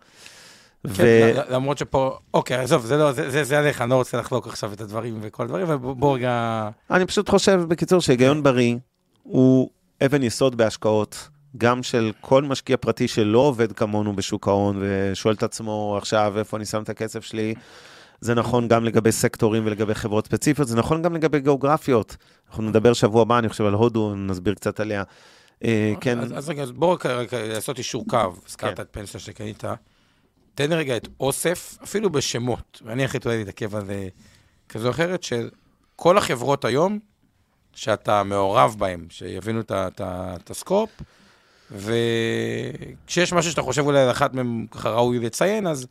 ו- כן, למרות שפה, אוקיי, עזוב, זה לא, זה- זה זה עליך, אני לא רוצה לחלוק עכשיו את הדברים וכל הדברים, אבל בוא רגע... אני פשוט חושב, בקיצור, שהיגיון בריא הוא אבן יסוד בהשקעות, גם של כל משקיע פרטי שלא עובד כמונו בשוק ההון ושואל את עצמו עכשיו איפה אני שם את הכסף שלי. זה נכון גם לגבי סקטורים ולגבי חברות ספציפיות, זה נכון גם לגבי גיאוגרפיות. אנחנו נדבר שבוע הבא, אני חושב, על הודו, נסביר קצת עליה. אה, כן, אז, רגע, אז בוא רק רק לעשות אישור קו, הזכרת כן. את פנסיה שקנית. תן לי רגע את אוסף, אפילו בשמות, ואני החליט אולי להתעכב על זה כזו או אחרת, של כל החברות היום, שאתה מעורב בהן, שיבינו את הסקופ, וכשיש משהו שאתה חושב אולי על אחת מהן ככה ראוי לציין, אז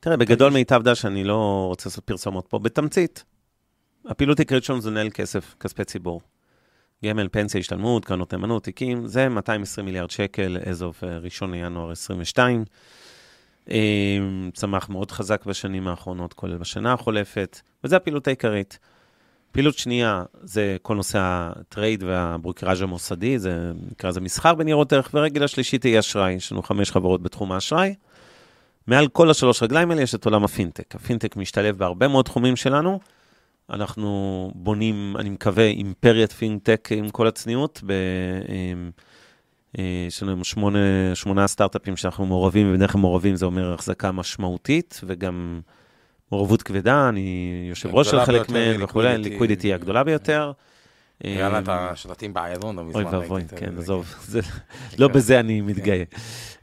תראה, בגדול מיטב דש, אני לא רוצה לעשות פרסומות פה. בתמצית, הפעילות העיקרית שלנו זה לנהל כסף, כספי ציבור. גמל, פנסיה, השתלמות, קרנות נאמנות, תיקים, זה 220 מיליארד שקל, as of אה, ראשון לינואר 22. אה, צמח מאוד חזק בשנים האחרונות, כולל בשנה החולפת, וזו הפעילות העיקרית. פעילות שנייה זה כל נושא ה trade וה brokerage המוסדי, זה נקרא לזה מסחר בניירות ערך, ורגל השלישית היא אשראי, יש לנו חמש חברות בתחום האשראי. מעל כל השלוש רגליים האלה יש את עולם הפינטק. הפינטק משתלב בהרבה מאוד תחומים שלנו. אנחנו בונים, אני מקווה, אימפריית פינטק עם כל הצניעות. ב, אה, יש לנו שמונה, שמונה סטארט-אפים שאנחנו מעורבים, ובדרך כלל מעורבים זה אומר החזקה משמעותית, וגם מעורבות כבדה, אני יושב ראש של חלק מהם וכולי, ליקווידיטי. הגדולה ביותר. נראה לה את אה, השלטים באיילון, לא מזמן. אוי ואבוי. כן, עזוב, זה- לא בזה אני מתגאה.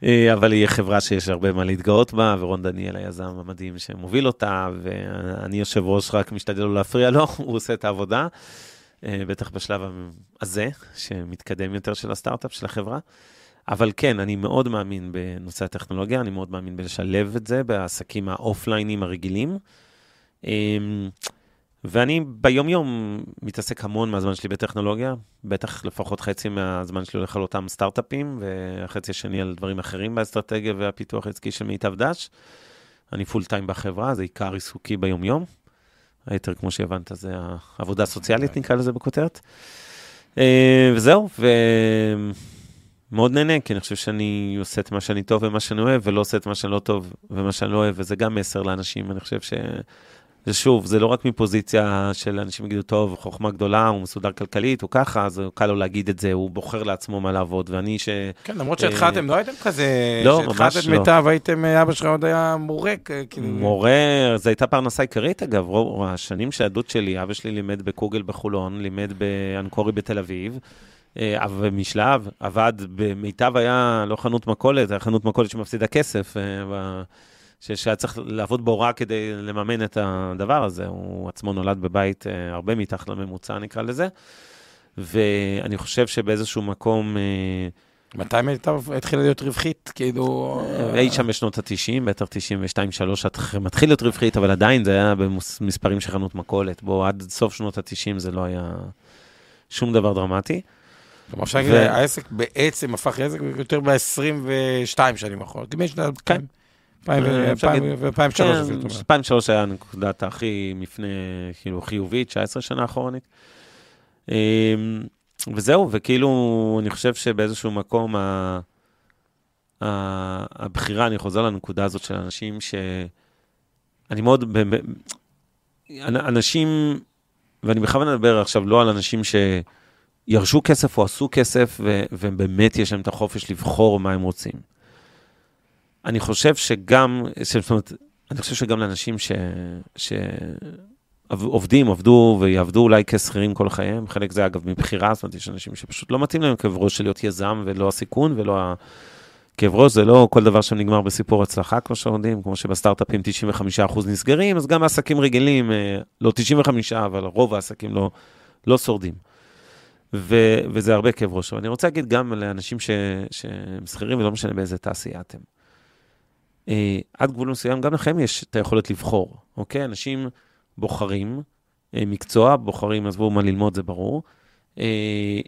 אה, אבל היא חברה שיש הרבה מה להתגאות בה, ורון דניאל היזם המדהים שמוביל אותה, ואני יושב ראש, רק משתדל לא להפריע לו, הוא עושה את העבודה, אה, בטח בשלב הזה, שמתקדם יותר של הסטארט-אפ, של החברה. אבל כן, אני מאוד מאמין בנושא הטכנולוגיה, אני מאוד מאמין בלשלב את זה בעסקים האופליינים הרגילים. אמ, ואני ביום-יום מתעסק המון מהזמן שלי בטכנולוגיה, בטח לפחות חצי מהזמן שלי הולך על אותם סטארט-אפים, והחצי השני על דברים אחרים באסטרטגיה והפיתוח העסקי של מיטב דש. אני פול טיים בחברה, זה עיקר עיסוקי ביום-יום. היתר, כמו שהבנת, זה העבודה הסוציאלית, נקרא לזה בכותרת. אה, וזהו, ומאוד נהנה, כי אני חושב שאני עושה את מה שאני טוב ומה שאני אוהב, ולא עושה את מה שאני לא טוב ומה שאני לא אוהב, וזה גם מסר לאנשים, אני חושב ש... זה שוב, זה לא רק מפוזיציה של אנשים יגידו, טוב, חוכמה גדולה, הוא מסודר כלכלית, הוא ככה, אז קל לו להגיד את זה, הוא בוחר לעצמו מה לעבוד, ואני ש... כן, למרות שהתחלתם, לא הייתם כזה... לא, ממש שהתחלת את לא. מיטב, הייתם, אבא שלך עוד היה מורה, כאילו... מורה, זו הייתה פרנסה עיקרית, אגב, רוב השנים של העדות שלי, אבא שלי לימד בקוגל בחולון, לימד באנקורי בתל אביב, אה, אבל משלב, עבד במיטב היה לא חנות מכולת, היה חנות מכולת שמפסידה כסף, אה, ש- שהיה צריך לעבוד בהוראה כדי לממן את הדבר הזה. הוא עצמו נולד בבית אה, הרבה מתחת לממוצע, נקרא לזה. ואני חושב שבאיזשהו מקום, אה, מתי מיטב התחילה להיות רווחית? כאילו... אי שם בשנות ה-90, בטח 92-3, את מתחיל להיות רווחית, אבל עדיין זה היה במספרים של חנות מכולת. בוא, עד סוף שנות ה-90 זה לא היה שום דבר דרמטי. כלומר, אפשר להגיד, העסק בעצם הפך לעסק יותר ב-22 שנים אחרונות. לפני שנת כן. 2000 אה, אפשר להגיד- ו-2003 כן. 2003 היה נקודת הכי מפנה, כאילו, חיובית, 19 שנה אחורנית. אמ, וזהו, וכאילו, אני חושב שבאיזשהו מקום, ה... הבחירה, אני חוזר לנקודה הזאת של אנשים ש... אני מאוד... אנשים, ואני בכוונה מדבר עכשיו לא על אנשים שירשו כסף או עשו כסף, ו- ובאמת יש להם את החופש לבחור מה הם רוצים. אני חושב שגם, זאת אומרת, אני חושב שגם לאנשים ש... ש... עובדים, עבדו ויעבדו אולי כשכירים כל חייהם, חלק זה אגב מבחירה, זאת אומרת, יש אנשים שפשוט לא מתאים להם כאב ראש של להיות יזם ולא הסיכון ולא ה... כאב ראש זה לא כל דבר שם נגמר בסיפור הצלחה, כמו שיודעים, כמו שבסטארט-אפים 95% נסגרים, אז גם העסקים רגילים, אה, לא 95, אבל רוב העסקים לא, לא שורדים. ו, וזה הרבה כאב ראש. אבל אני רוצה להגיד גם לאנשים שהם שכירים, ולא משנה באיזה תעשייה אתם. אה, עד גבול מסוים, גם לכם יש את היכולת לבחור, אוקיי? אנשים בוחרים אה, מקצוע, בוחרים, עזבו מה ללמוד, זה ברור. אה,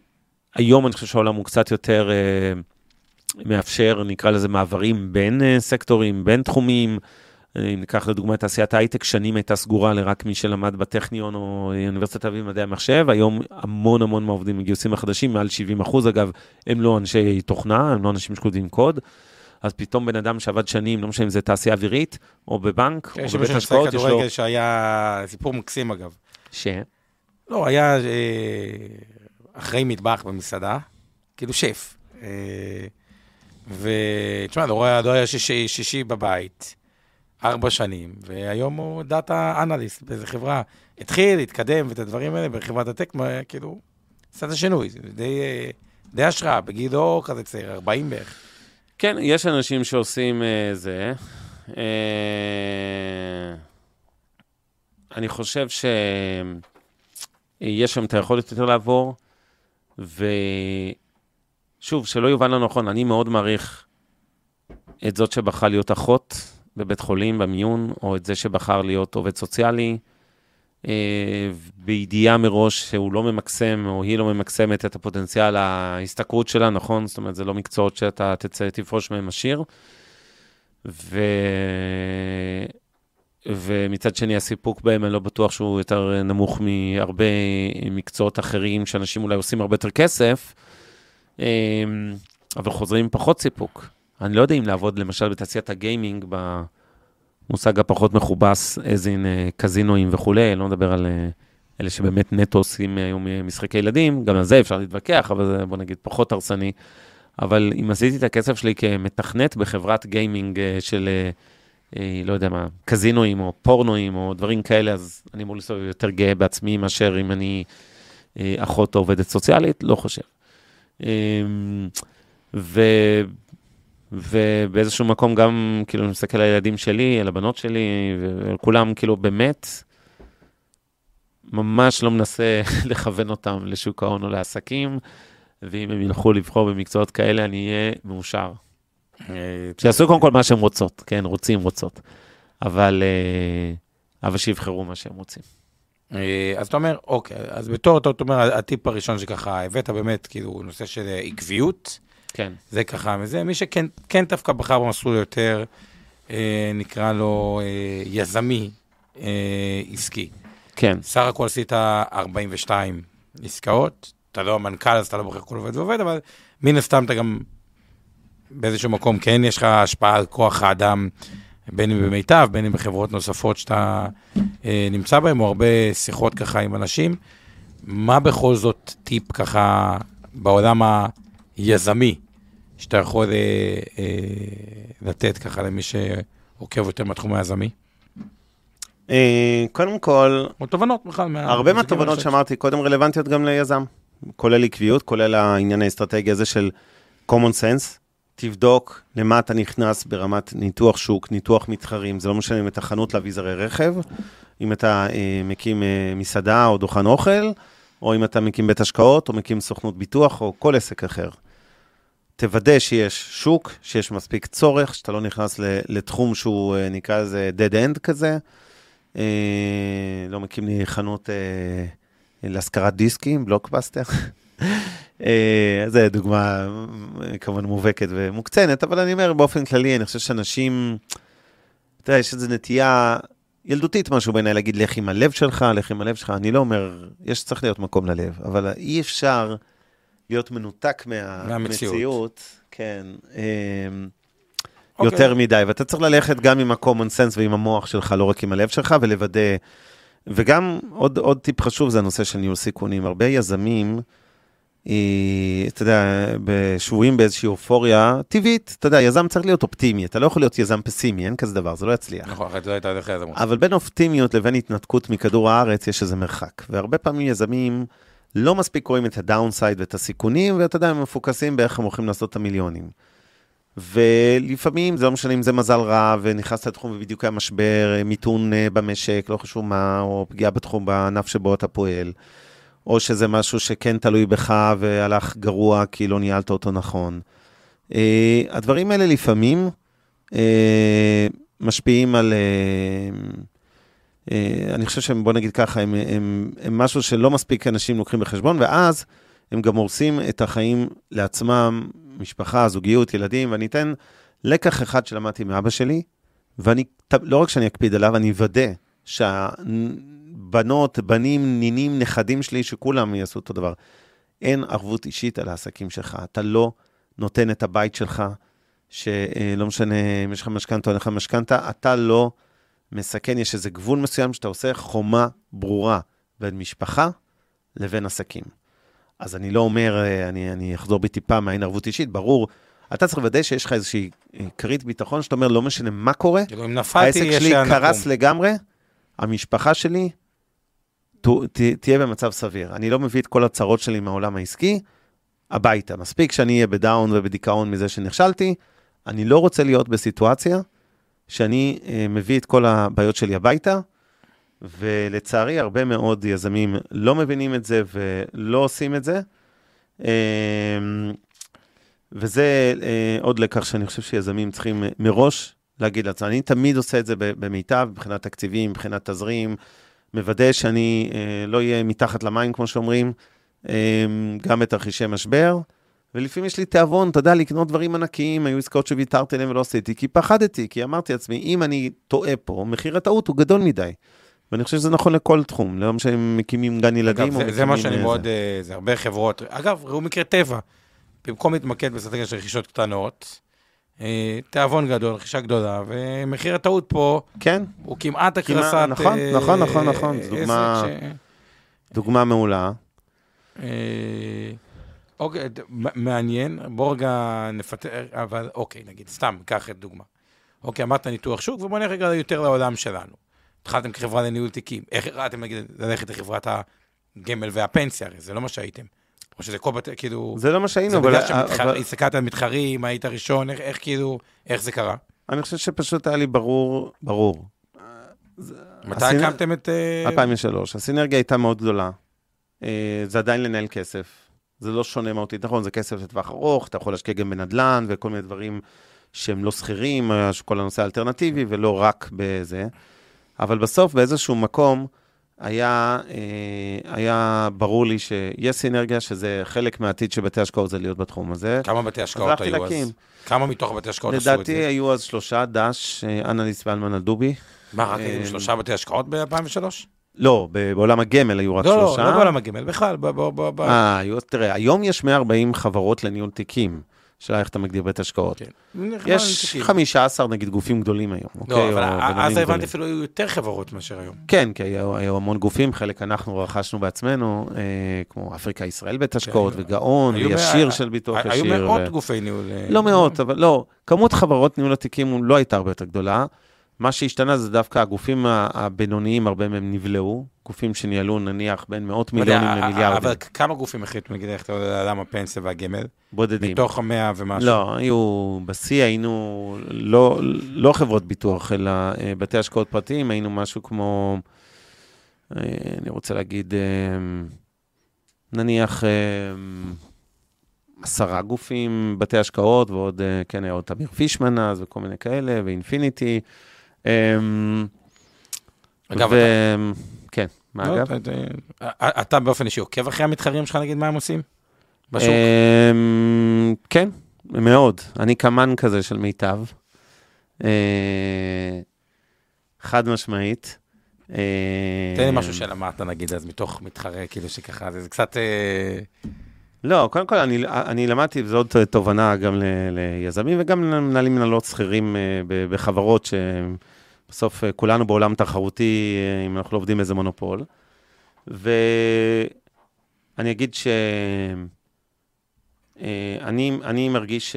היום אני חושב שהעולם הוא קצת יותר אה, מאפשר, נקרא לזה מעברים בין אה, סקטורים, בין תחומים. אם ניקח לדוגמה את תעשיית ההייטק, שנים הייתה סגורה לרק מי שלמד בטכניון או אוניברסיטת תל אביב במדעי המחשב, היום המון המון מהעובדים מגיוסים החדשים, מעל 70 אחוז אגב, הם לא אנשי תוכנה, הם לא אנשים שכותבים קוד. אז פתאום בן אדם שעבד שנים, לא משנה אם זה תעשייה אווירית, או בבנק, כן, או בבית השקעות, יש לו... כדורגל שהיה סיפור מקסים אגב. ש... לא, היה אה, אחראי מטבח במסעדה, כאילו שף. אה, ותשמע, לא היה, לא שישי, שישי בבית, ארבע שנים, והיום הוא דאטה אנליסט באיזה חברה. התחיל, התקדם ואת הדברים האלה בחברת הטק, כאילו, עשה את השינוי, זה די, אה, די השראה, בגיל לא כזה צעיר, 40 בערך. כן, יש אנשים שעושים uh, זה. Uh, אני חושב שיש שם את היכולת יותר לעבור, ושוב, שלא יובן לא נכון, אני מאוד מעריך את זאת שבחרה להיות אחות בבית חולים, במיון, או את זה שבחר להיות עובד סוציאלי, בידיעה מראש שהוא לא ממקסם, או היא לא ממקסמת את הפוטנציאל ההשתכרות שלה, נכון? זאת אומרת, זה לא מקצועות שאתה תצא, תפרוש מהם עשיר. ו... ומצד שני, הסיפוק בהם, אני לא בטוח שהוא יותר נמוך מהרבה מקצועות אחרים, שאנשים אולי עושים הרבה יותר כסף, אמ, אבל חוזרים עם פחות סיפוק. אני לא יודע אם לעבוד למשל בתעשיית הגיימינג, במושג הפחות מכובס, as in אה, קזינואים וכולי, לא מדבר על אה, אלה שבאמת נטו עושים היום משחקי ילדים, גם על זה אפשר להתווכח, אבל זה בוא נגיד פחות הרסני. אבל אם עשיתי את הכסף שלי כמתכנת בחברת גיימינג אה, של, אה, לא יודע מה, קזינואים או פורנואים או דברים כאלה, אז אני אמור לסתובב יותר גאה בעצמי מאשר אם אני אה, אחות או עובדת סוציאלית, לא חושב. ו... ובאיזשהו מקום גם, כאילו, אני מסתכל על הילדים שלי, על הבנות שלי, ועל כולם, כאילו, באמת, ממש לא מנסה לכוון אותם לשוק ההון או לעסקים, ואם הם ילכו לבחור במקצועות כאלה, אני אהיה מאושר. אה, שיעשו קודם כל מה שהם רוצות, כן, רוצים, רוצות. אבל, אה, אבל שיבחרו מה שהם רוצים. אה, אז אתה אומר, אוקיי, אז בתור, אתה אומר, הטיפ הראשון שככה הבאת באמת, כאילו, נושא של עקביות, כן. זה ככה מזה. מי שכן כן דווקא בחר במסלול יותר, אה, נקרא לו אה, יזמי אה, עסקי. כן. סך הכל עשית 42 עסקאות, אתה לא המנכ"ל, אז אתה לא בוחר כל עובד ועובד, אבל מן הסתם אתה גם באיזשהו מקום, כן יש לך השפעה על כוח האדם, בין אם במיטב, בין אם בחברות נוספות שאתה אה, נמצא בהן, או הרבה שיחות ככה עם אנשים. מה בכל זאת טיפ ככה בעולם היזמי, שאתה יכול אה, אה, לתת ככה למי שעוקב יותר מהתחום היזמי? אה, קודם כל, או תובנות בכלל. מה- הרבה מהתובנות שאמרתי קודם רלוונטיות גם ליזם, כולל עקביות, כולל העניין האסטרטגי הזה של common sense. תבדוק למה אתה נכנס ברמת ניתוח שוק, ניתוח מתחרים, זה לא משנה אם אתה חנות לאביזרי רכב, אם אתה אה, מקים אה, מסעדה או דוכן אוכל, או אם אתה מקים בית השקעות, או מקים סוכנות ביטוח, או כל עסק אחר. תוודא שיש שוק, שיש מספיק צורך, שאתה לא נכנס לתחום שהוא, אה, נקרא לזה dead end כזה. אה, לא מקים לי חנות אה, להשכרת דיסקים, בלוקבאסטר. זו דוגמה כמובן מובהקת ומוקצנת, אבל אני אומר באופן כללי, אני חושב שאנשים, אתה יודע, יש איזו נטייה ילדותית משהו בעיניי להגיד, לך עם הלב שלך, לך עם הלב שלך. אני לא אומר, יש צריך להיות מקום ללב, אבל אי אפשר להיות מנותק מה- מהמציאות. מהמציאות. כן. אה, אוקיי. יותר מדי, ואתה צריך ללכת גם עם ה-common sense ועם המוח שלך, לא רק עם הלב שלך, ולוודא. וגם עוד, עוד טיפ חשוב זה הנושא של ניהול סיכונים. הרבה יזמים, אה, אתה יודע, שבויים באיזושהי אופוריה טבעית. אתה יודע, יזם צריך להיות אופטימי, אתה לא יכול להיות יזם פסימי, אין כזה דבר, זה לא יצליח. נכון, אחרת לא הייתה הולך ליזמות. אבל בין אופטימיות לבין התנתקות מכדור הארץ יש איזה מרחק. והרבה פעמים יזמים לא מספיק רואים את הדאונסייד ואת הסיכונים, ואתה יודע, הם מפוקסים באיך הם הולכים לעשות את המיליונים. ולפעמים, זה לא משנה אם זה מזל רע, ונכנסת לתחום ובדיוק היה משבר, אה, מיתון אה, במשק, לא חשוב מה, או פגיעה בתחום, בענף שבו אתה פועל, או שזה משהו שכן תלוי בך והלך גרוע כי לא ניהלת אותו נכון. אה, הדברים האלה לפעמים אה, משפיעים על... אה, אני חושב שהם, בוא נגיד ככה, הם, הם, הם משהו שלא מספיק אנשים לוקחים בחשבון, ואז הם גם הורסים את החיים לעצמם, משפחה, זוגיות, ילדים, ואני אתן לקח אחד שלמדתי מאבא שלי, ואני, לא רק שאני אקפיד עליו, אני אוודא שהבנות, בנים, נינים, נכדים שלי, שכולם יעשו אותו דבר. אין ערבות אישית על העסקים שלך. אתה לא נותן את הבית שלך, שלא משנה אם יש לך משכנתה או אין לך משכנתה, אתה לא מסכן, יש איזה גבול מסוים שאתה עושה חומה ברורה בין משפחה לבין עסקים. אז אני לא אומר, אני, אני אחזור בי טיפה מהאין ערבות אישית, ברור, אתה צריך לוודא שיש לך איזושהי כרית ביטחון, שאתה אומר, לא משנה מה קורה, אם נפלתי, העסק שלי קרס. לגמרי, המשפחה שלי ת, ת, תהיה במצב סביר. אני לא מביא את כל הצרות שלי מהעולם העסקי הביתה. מספיק שאני אהיה בדאון ובדיכאון מזה שנכשלתי, אני לא רוצה להיות בסיטואציה שאני אה, מביא את כל הבעיות שלי הביתה, ולצערי, הרבה מאוד יזמים לא מבינים את זה ולא עושים את זה. אה, וזה אה, עוד לקח שאני חושב שיזמים צריכים אה, מראש להגיד לעצמם. אני תמיד עושה את זה במיטב, מבחינת תקציבים, מבחינת תזרים, מוודא שאני לא אהיה מתחת למים, כמו שאומרים, אה, גם בתרחישי משבר. ולפעמים יש לי תיאבון, אתה יודע, לקנות דברים ענקיים, היו עסקאות שוויתרתי עליהן ולא עשיתי, כי פחדתי, כי אמרתי לעצמי, אם אני טועה פה, מחיר הטעות הוא גדול מדי. ואני חושב שזה נכון לכל תחום, לא משנה אם מקימים גן ילדים אגב, או זה. זה מה שאני אה, מאוד, אה, זה הרבה חברות, אגב, ראו מקרה טבע. במקום להתמקד באסטרטגיה של רכישות קטנות, אה, תיאבון גדול, רכישה גדולה, ומחיר הטעות פה כן, הוא כמעט הקרסת... נכון, אה, נכון, נכון, נכון, זו עסק דוגמה- ש- דוגמה מעולה. אה, אוקיי, מעניין, בוא רגע נפטר, אבל אוקיי, נגיד, סתם, קח את דוגמה. אוקיי, אמרת ניתוח שוק, ובוא נלך רגע יותר לעולם שלנו. התחלתם כחברה לניהול תיקים, איך החלטתם נגיד ללכת לחברת הגמל והפנסיה, הרי זה לא מה שהייתם. או שזה כל בתי, כאילו, זה לא מה שהיינו, זה אבל... בגלל אבל- שהסתכלת על מתחרים, היית ראשון, איך, איך כאילו, איך זה קרה? אני חושב שפשוט היה לי ברור, ברור. מתי הקמתם את... אה, 2003. הסינרגיה הייתה מאוד גדולה. אה, זה עדיין לנהל כסף. זה לא שונה מהותית. נכון, זה כסף לטווח ארוך, אתה יכול להשקיע גם בנדל"ן וכל מיני דברים שהם לא שכירים, אה, כל הנושא האלטרנטיבי, ולא רק בזה. אבל בסוף, באיזשהו מקום, היה, אה, היה ברור לי שיש סינרגיה, שזה חלק מהעתיד של בתי השקעות, זה להיות בתחום הזה. כמה בתי השקעות היו להקים. אז? כמה מתוך בתי השקעות עשו את לדעתי זה? היו אז שלושה, דש, אה, אנליס ואלמן אלדובי. מה, רק היו שלושה בתי השקעות ב-2003? לא, בעולם הגמל היו רק לא, לא, שלושה. לא בעולם הגמל, בכלל, אה, היו- תראה, היום יש 140 חברות לניהול תיקים. השאלה איך אתה מגדיר בית השקעות. כן. יש לתיקים. 15 נגיד גופים גדולים היום, אוקיי? לא, אבל או ה- בינוניים אז. הבנתי אפילו היו יותר חברות מאשר היום. כן, כי היו, היו המון גופים, חלק אנחנו רכשנו בעצמנו, אה, כמו אפריקה ישראל בית השקעות, היו- וגאון, היו וישיר מא- של ביטוח היו ישיר. מאות ו- גופי ניהול. אה, לא מאות, אבל לא, כמות חברות ניהול התיקים לא הייתה הרבה יותר גדולה. מה שהשתנה זה דווקא הגופים הבינוניים, הרבה מהם נבלעו, גופים שניהלו נניח בין מאות לא יודע, מיליונים למיליארדים, אבל כמה גופים החליטו, נגיד, ללכת לעולם הפנסיה והגמל? בודדים. מתוך המאה ומשהו. לא, היו, בשיא היינו לא, לא חברות ביטוח, אלא אה, בתי השקעות פרטיים, היינו משהו כמו, אה, אני רוצה להגיד, אה, נניח עשרה גופים, בתי השקעות, ועוד, כן, היה עוד תמיר פישמן אז, וכל מיני כאלה, ואינפיניטי. אה, אגב, ו... אתה- כן, מה לא, אגב? אתה- אתה- אתה באופן אישי עוקב אחרי המתחרים שלך, נגיד, מה הם עושים? בשוק? אמ, כן, מאוד. אני קמ"ן כזה של מיטב. אה, חד משמעית. אה, תן לי משהו שלמדת, נגיד, אז מתוך מתחרה, כאילו שככה, זה קצת... אה, לא, קודם כל, אני, אני למדתי, וזו עוד תובנה גם ל, ליזמים וגם למנהלים מנהלות שכירים אה, בחברות שבסוף אה, כולנו בעולם תחרותי, אה, אם אנחנו לא עובדים באיזה מונופול. ואני אגיד ש... אה, אני, אני מרגיש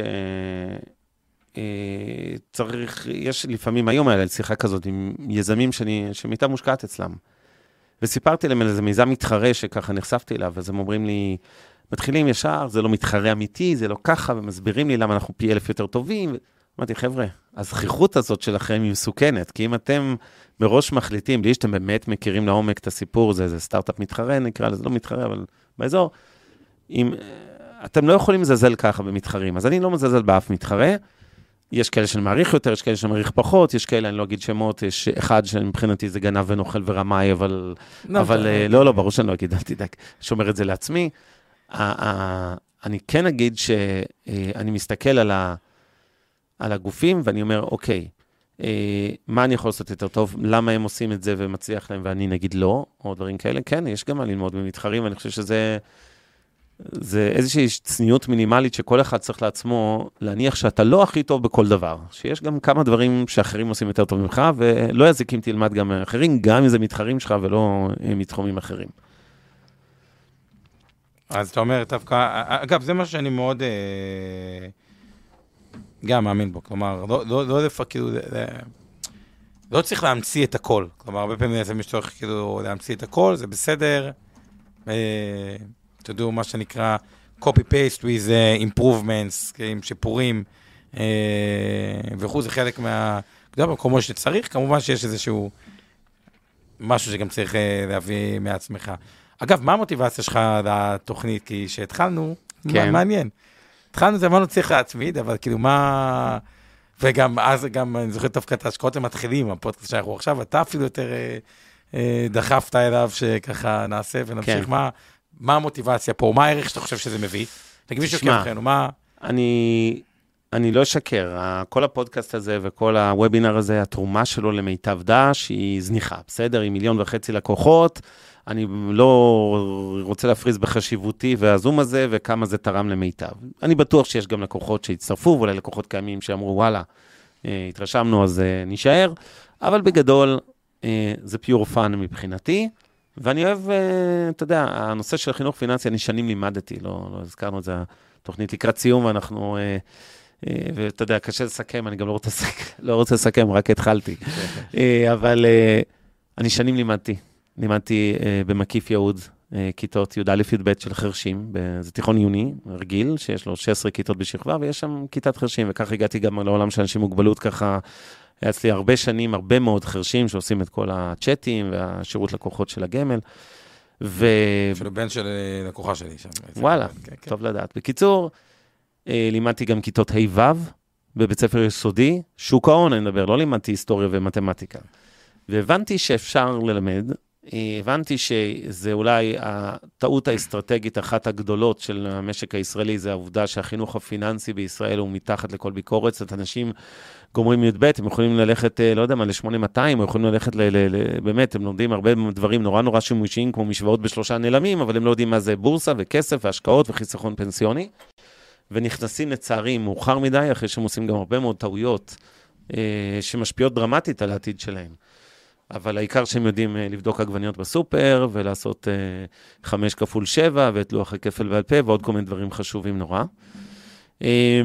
שצריך, יש לפעמים, היום היה לי שיחה כזאת עם יזמים שאני, שמיטה מושקעת אצלם. וסיפרתי להם על איזה מיזם מתחרה שככה נחשפתי אליו, אז הם אומרים לי, מתחילים ישר, זה לא מתחרה אמיתי, זה לא ככה, ומסבירים לי למה אנחנו פי אלף יותר טובים. אמרתי, חבר'ה, הזכיחות הזאת שלכם היא מסוכנת, כי אם אתם מראש מחליטים, בלי שאתם באמת מכירים לעומק את הסיפור, זה איזה סטארט-אפ מתחרה, נקרא לזה, לא מתחרה, אבל באזור, אם, אתם לא יכולים לזלזל ככה במתחרים, אז אני לא מזלזל באף מתחרה, יש כאלה שאני מעריך יותר, יש כאלה שאני מעריך פחות, יש כאלה, אני לא אגיד שמות, יש אחד שמבחינתי זה גנב ונוכל ורמאי, אבל... לא, אבל אה, לא, לא, ברור שאני לא אגיד, אל תדאג, שומר את זה לעצמי. אני כן אגיד שאני מסתכל על, ה, על הגופים ואני אומר, אוקיי, אה, מה אני יכול לעשות יותר טוב? למה הם עושים את זה ומצליח להם ואני נגיד לא, או דברים כאלה? כן, יש גם מה ללמוד ממתחרים, ואני חושב שזה זה איזושהי צניעות מינימלית שכל אחד צריך לעצמו להניח שאתה לא הכי טוב בכל דבר, שיש גם כמה דברים שאחרים עושים יותר טוב ממך, ולא יזיק אם תלמד גם מאחרים, גם אם זה מתחרים שלך ולא אה, מתחומים אחרים. אז אתה אומר, דווקא, אגב, זה משהו שאני מאוד אה, גם מאמין בו. כלומר, לא, לא, לא לפ... כאילו, לא צריך להמציא את הכל. כלומר, הרבה פעמים זה מישהו צריך כאילו להמציא את הכל, זה בסדר. אה, תדעו, מה שנקרא copy-paste with אה, improvements, עם שיפורים אה, וכו', זה חלק מה... אתה יודע, במקומות שצריך, כמובן שיש איזשהו משהו שגם צריך להביא מעצמך. אגב, מה המוטיבציה שלך לתוכנית? כי כשהתחלנו, כן. כן. מעניין. התחלנו, זה אמרנו צריך להצמיד, אבל כאילו מה... וגם אז, גם, אני זוכר דווקא את ההשקעות למתחילים, הפודקאסט שאנחנו עכשיו, אתה אפילו יותר אה, אה, דחפת אליו שככה נעשה ונמשיך. כן. כן. מה, מה המוטיבציה פה? מה הערך שאתה חושב שזה מביא? תגיד מי שעוקב תשמע, אחרינו, מה... אני, אני לא אשקר, כל הפודקאסט הזה וכל הוובינר הזה, התרומה שלו למיטב דש היא זניחה, בסדר? עם מיליון וחצי לקוחות. אני לא רוצה להפריז בחשיבותי והזום הזה וכמה זה תרם למיטב. אני בטוח שיש גם לקוחות שהצטרפו, ואולי לקוחות קיימים שאמרו, וואלה, אה, התרשמנו, אז אה, נישאר. אבל בגדול, אה, זה pure fun מבחינתי. ואני אוהב, אתה יודע, הנושא של חינוך פיננסי, אני שנים לימדתי, לא, לא הזכרנו את זה, התוכנית לקראת סיום, ואנחנו, ואתה יודע, קשה לסכם, אני גם לא רוצה לסכם, לא רוצה לסכם, רק התחלתי. אה, אבל אה, אני שנים לימדתי. לימדתי אה, במקיף יהוד, אה, כיתות י"א-י"ב של חרשים, זה תיכון עיוני, רגיל, שיש לו 16 כיתות בשכבה, ויש שם כיתת חרשים, וככה הגעתי גם לעולם של אנשים עם מוגבלות, ככה היה אצלי הרבה שנים, הרבה מאוד חרשים שעושים את כל הצ'אטים והשירות לקוחות של הגמל. ו... אפילו בן של אה, לקוחה שלי שם. וואלה, כן, כן. טוב לדעת. בקיצור, אה, לימדתי גם כיתות ה'-ו' בבית ספר יסודי, שוק ההון אני מדבר, לא לימדתי היסטוריה ומתמטיקה. והבנתי שאפשר ללמד, אה, הבנתי שזה אולי הטעות האסטרטגית, אחת הגדולות של המשק הישראלי, זה העובדה שהחינוך הפיננסי בישראל הוא מתחת לכל ביקורת. זאת אנשים גומרים י"ב, הם יכולים ללכת, אה, לא יודע מה, ל-8200, או יכולים ללכת ל... ל, ל באמת, הם לומדים הרבה דברים נורא נורא שימושיים, כמו משוואות בשלושה נעלמים, אבל הם לא יודעים מה זה בורסה וכסף והשקעות וחיסכון פנסיוני. ונכנסים לצערי מאוחר מדי, אחרי שהם עושים גם הרבה מאוד טעויות אה, שמשפיעות דרמטית על העתיד שלהם. אבל העיקר שהם יודעים אה, לבדוק עגבניות בסופר, ולעשות אה, חמש כפול שבע, ואת לוח הכפל בעל פה, ועוד כל מיני דברים חשובים נורא. אה,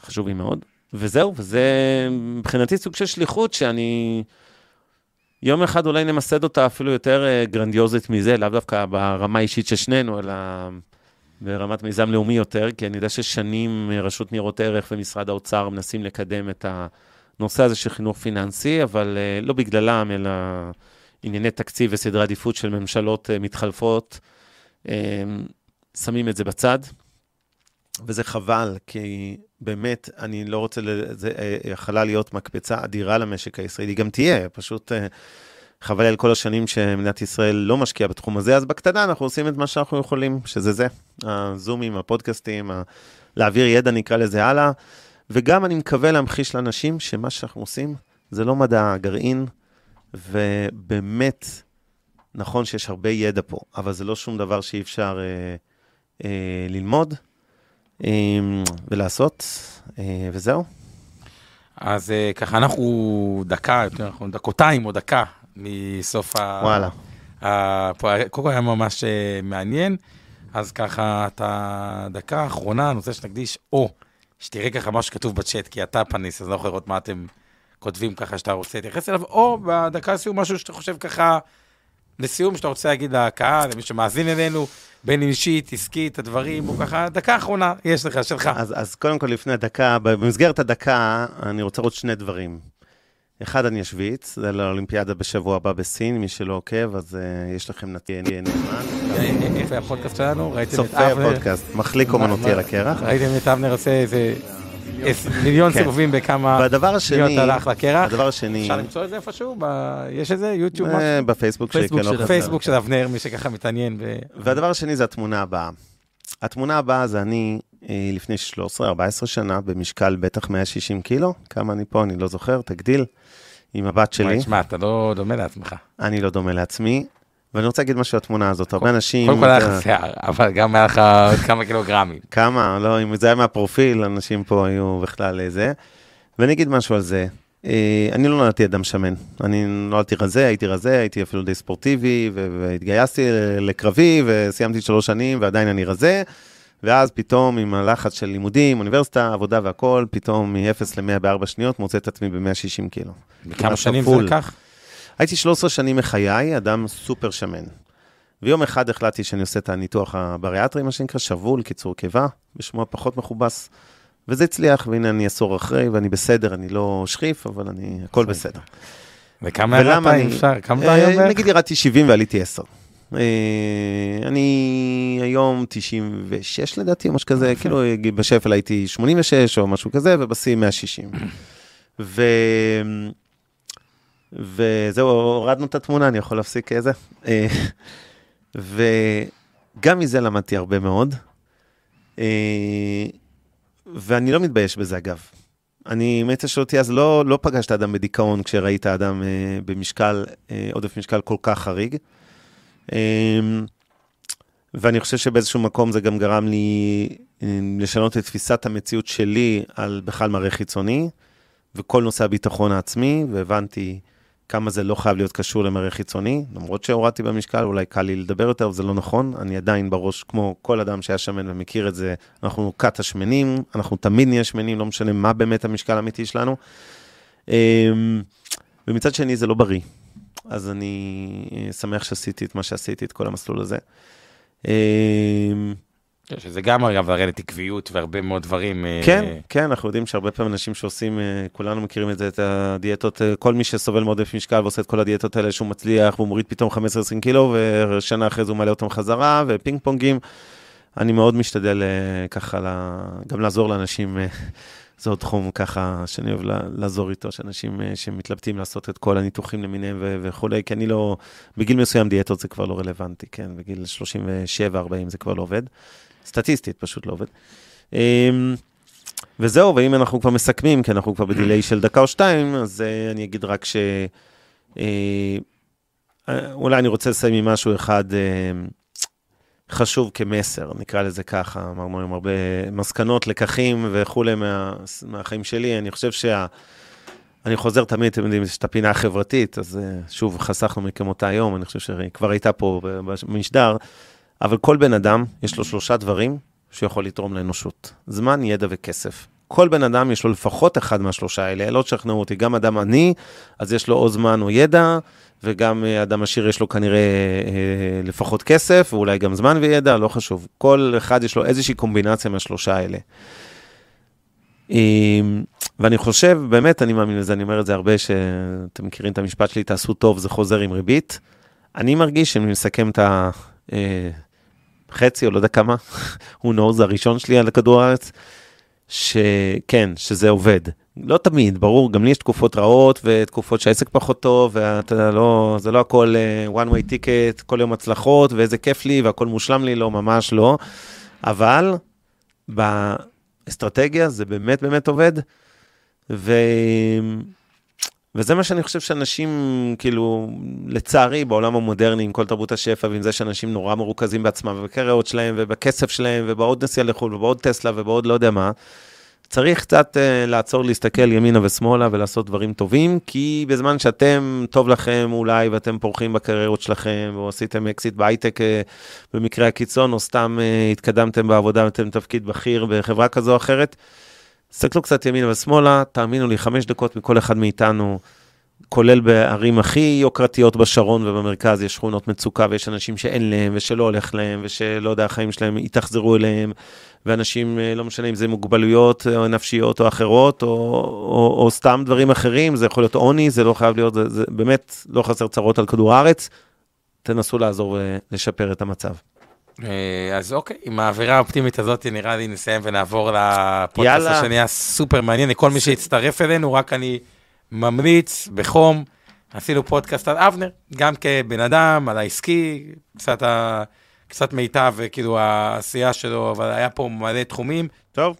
חשובים מאוד. וזהו, וזה מבחינתי סוג של שליחות שאני... יום אחד אולי נמסד אותה אפילו יותר אה, גרנדיוזית מזה, לאו דווקא ברמה האישית של שנינו, אלא ברמת מיזם לאומי יותר, כי אני יודע ששנים אה, רשות ניירות ערך ומשרד האוצר מנסים לקדם את הנושא הזה של חינוך פיננסי, אבל אה, לא בגללם, אלא ענייני תקציב וסדרי עדיפות של ממשלות אה, מתחלפות, שמים את זה בצד. וזה חבל, כי באמת, אני לא רוצה, זה יכלה להיות מקפצה אדירה למשק הישראלי, גם תהיה, פשוט חבל על כל השנים שמדינת ישראל לא משקיעה בתחום הזה, אז בקטנה אנחנו עושים את מה שאנחנו יכולים, שזה זה, הזומים, הפודקאסטים, ה- להעביר ידע, נקרא לזה הלאה, וגם אני מקווה להמחיש לאנשים שמה שאנחנו עושים זה לא מדע גרעין, ובאמת, נכון שיש הרבה ידע פה, אבל זה לא שום דבר שאי אפשר אה, אה, ללמוד. אה, ולעשות, אה, וזהו. אז אה, ככה אנחנו דקה, יותר נכון, דקותיים או דקה מסוף ה... וואלה. קודם כל היה ממש אה, מעניין, אז ככה, את הדקה האחרונה, אני רוצה שנקדיש, או שתראה ככה מה שכתוב בצ'אט, כי אתה פניס, אז אני לא יכול לראות מה אתם כותבים ככה שאתה רוצה להתייחס אליו, או בדקה לסיום משהו שאתה חושב ככה, לסיום, שאתה רוצה להגיד לקהל, למי שמאזין אלינו, בין אישית, עסקית, הדברים, או ככה, דקה אחרונה, יש לך, שלך. אז, אז קודם כל, לפני הדקה, במסגרת הדקה, אני רוצה לראות שני דברים. אחד, אני אשוויץ, זה לאולימפיאדה בשבוע הבא בסין, מי שלא עוקב, אז uh, יש לכם נתיין נאמן. אה, היה הפודקאסט שלנו? ראיתם את צופה אבנר? הפודקאסט, מחליק אומנותי על הקרח. ראיתם את אבנר עושה איזה מיליון כן. סיבובים בכמה והדבר השני, הלך לקרח. הדבר השני, אפשר למצוא את זה איפשהו? יש איזה יוטיוב? אה? בפייסבוק שלי, כן, לא. פייסבוק של אבנר, מי שככה מתעניין. והדבר השני זה התמונה הבאה. התמונה הבאה זה אני אה, לפני 13-14 שנה, במשקל בטח 160 קילו. כמה אני פה, אני לא זוכר, תגדיל. עם הבת שלי. וואי, שמע, אתה לא דומה לעצמך. אני לא דומה לעצמי. ואני רוצה להגיד משהו על התמונה הזאת. הרבה אנשים... קודם כל היה לך שיער, אבל גם היה לך עוד כמה קילוגרמים. כמה, לא, אם זה היה מהפרופיל, אנשים פה היו בכלל אה, זה. ואני אגיד משהו על זה. אה, אני לא נולדתי אדם שמן. אני נולדתי רזה, הייתי רזה, הייתי אפילו די ספורטיבי, והתגייסתי לקרבי, וסיימתי שלוש שנים, ועדיין אני רזה. ואז פתאום, עם הלחץ של לימודים, אוניברסיטה, עבודה והכול, פתאום מ-0 ל-100 בארבע שניות, מוצא את עצמי ב-160 קילו. כמה כמעט שנים זה. לקח? הייתי 13 שנים מחיי, אדם סופר שמן. ויום אחד החלטתי שאני עושה את הניתוח הבריאטרי, מה שנקרא, שבול, קיצור קיבה, בשמו הפחות מכובס. וזה הצליח, והנה אני עשור אחרי, ואני בסדר, אני לא שכיף, אבל אני, הכל בסדר. וכמה ירדת, אפשר? כמה אתה היום? נגיד ירדתי 70 ועליתי 10. אה, אני היום 96 לדעתי, או משהו כזה, כאילו בשפל הייתי 86 או משהו כזה, ובשיא 160. ו... וזהו, הורדנו את התמונה, אני יכול להפסיק איזה. אה, וגם מזה למדתי הרבה מאוד. אה, ואני לא מתבייש בזה, אגב. אני, אם היית שואל אותי, אז לא, לא פגשת אדם בדיכאון כשראית אדם אה, במשקל, אה, עודף משקל כל כך חריג. אה, ואני חושב שבאיזשהו מקום זה גם גרם לי אה, לשנות את תפיסת המציאות שלי על בכלל מראה חיצוני, וכל נושא הביטחון העצמי, והבנתי כמה זה לא חייב להיות קשור למראה חיצוני, למרות שהורדתי במשקל, אולי קל לי לדבר יותר, אבל זה לא נכון. אני עדיין בראש, כמו כל אדם שהיה שמן ומכיר את זה, אנחנו כת השמנים, אנחנו תמיד נהיה שמנים, לא משנה מה באמת המשקל האמיתי שלנו. אמ, ומצד שני, זה לא בריא. אז אני אה, שמח שעשיתי את מה שעשיתי, את כל המסלול הזה. אמ, שזה גם אגב הרי עקביות והרבה מאוד דברים. אה, כן, כן, אנחנו יודעים שהרבה פעמים אנשים שעושים, אה, כולנו מכירים את זה, את הדיאטות, אה, כל מי שסובל מעודף משקל ועושה את כל הדיאטות האלה, שהוא מצליח, והוא מוריד פתאום 15-20 קילו, ושנה אחרי זה הוא מעלה אותם חזרה, ופינג פונגים. אני מאוד משתדל אה, ככה, גם לעזור לאנשים, אה, זה עוד תחום ככה שאני אוהב לעזור איתו, שאנשים אה, שמתלבטים לעשות את כל הניתוחים למיניהם וכולי, כי אני לא, בגיל מסוים דיאטות זה כבר לא רלוונטי, כן, בגיל 37-40 זה כבר לא עובד. סטטיסטית פשוט לא עובד. אמ, וזהו, ואם אנחנו כבר מסכמים, כי אנחנו כבר בדיליי של דקה או שתיים, אז uh, אני אגיד רק ש... Uh, אולי אני רוצה לסיים עם משהו אחד uh, חשוב כמסר, נקרא לזה ככה, אמרנו היום הרבה מסקנות, לקחים וכולי מה, מהחיים שלי. אני חושב שה... אני חוזר תמיד, אתם יודעים, יש את הפינה החברתית, אז uh, שוב, חסכנו מכם אותה היום, אני חושב שכבר הייתה פה במשדר, אבל כל בן אדם, יש לו שלושה דברים שהוא יכול לתרום לאנושות. זמן, ידע וכסף. כל בן אדם יש לו לפחות אחד מהשלושה האלה, לא תשכנעו אותי, גם אדם עני, אז יש לו או זמן או ידע, וגם אה, אדם עשיר יש לו כנראה אה, לפחות כסף, ואולי גם זמן וידע, לא חשוב. כל אחד יש לו איזושהי קומבינציה מהשלושה האלה. אה, ואני חושב, באמת, אני מאמין לזה, אני אומר את זה הרבה, שאתם מכירים את המשפט שלי, תעשו טוב, זה חוזר עם ריבית. אני מרגיש שאני מסכם את ה... אה, חצי או לא יודע כמה, הוא נוז הראשון שלי על כדור הארץ, שכן, שזה עובד. לא תמיד, ברור, גם לי יש תקופות רעות ותקופות שהעסק פחות טוב, ואתה לא, זה לא הכל uh, one way ticket, כל יום הצלחות, ואיזה כיף לי והכל מושלם לי, לא, ממש לא. אבל באסטרטגיה זה באמת באמת עובד, ו... וזה מה שאני חושב שאנשים, כאילו, לצערי, בעולם המודרני, עם כל תרבות השפע, ועם זה שאנשים נורא מרוכזים בעצמם, ובקריירות שלהם, ובכסף שלהם, ובעוד נסיעה לחו"ל, ובעוד טסלה, ובעוד לא יודע מה, צריך קצת אה, לעצור, להסתכל ימינה ושמאלה ולעשות דברים טובים, כי בזמן שאתם, טוב לכם אולי, ואתם פורחים בקריירות שלכם, או עשיתם אקזיט בהייטק אה, במקרה הקיצון, או סתם אה, התקדמתם בעבודה ואתם תפקיד בכיר בחברה כזו או אחרת, תסתכלו קצת ימינה ושמאלה, תאמינו לי, חמש דקות מכל אחד מאיתנו, כולל בערים הכי יוקרתיות בשרון ובמרכז, יש שכונות מצוקה ויש אנשים שאין להם ושלא הולך להם ושלא יודע, החיים שלהם התאכזרו אליהם, ואנשים, לא משנה אם זה מוגבלויות או נפשיות או אחרות, או, או, או סתם דברים אחרים, זה יכול להיות עוני, זה לא חייב להיות, זה, זה באמת לא חסר צרות על כדור הארץ, תנסו לעזור ולשפר את המצב. אה, אז אוקיי, עם האווירה האופטימית הזאת נראה לי נסיים ונעבור לפודקאסט. השני הסופר מעניין, לכל מי שהצטרף אלינו, רק אני ממליץ בחום, עשינו פודקאסט על אבנר, גם כבן אדם, על העסקי, קצת, ה... קצת מיטב, כאילו העשייה שלו, אבל היה פה מלא תחומים. טוב,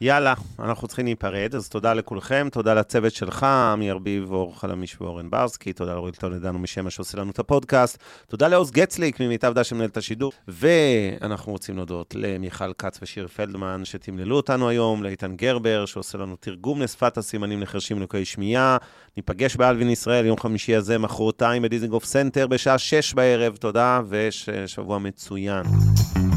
יאללה, אנחנו צריכים להיפרד, אז תודה לכולכם, תודה לצוות שלך, עמי ארביב, אור חלמיש ואורן ברסקי, תודה לאורית טולדנו משמע, שעושה לנו את הפודקאסט, תודה לעוז גצליק ממיטב דש שמנהל את השידור, ואנחנו רוצים להודות למיכל כץ ושיר פלדמן שתמללו אותנו היום, לאיתן גרבר שעושה לנו תרגום לשפת הסימנים לחרשים ולקויי שמיעה, ניפגש ב All-In ישראל יום חמישי הזה, מחרתיים בדיזנגוף סנטר בשעה שש בערב, תודה ושבוע מצוין.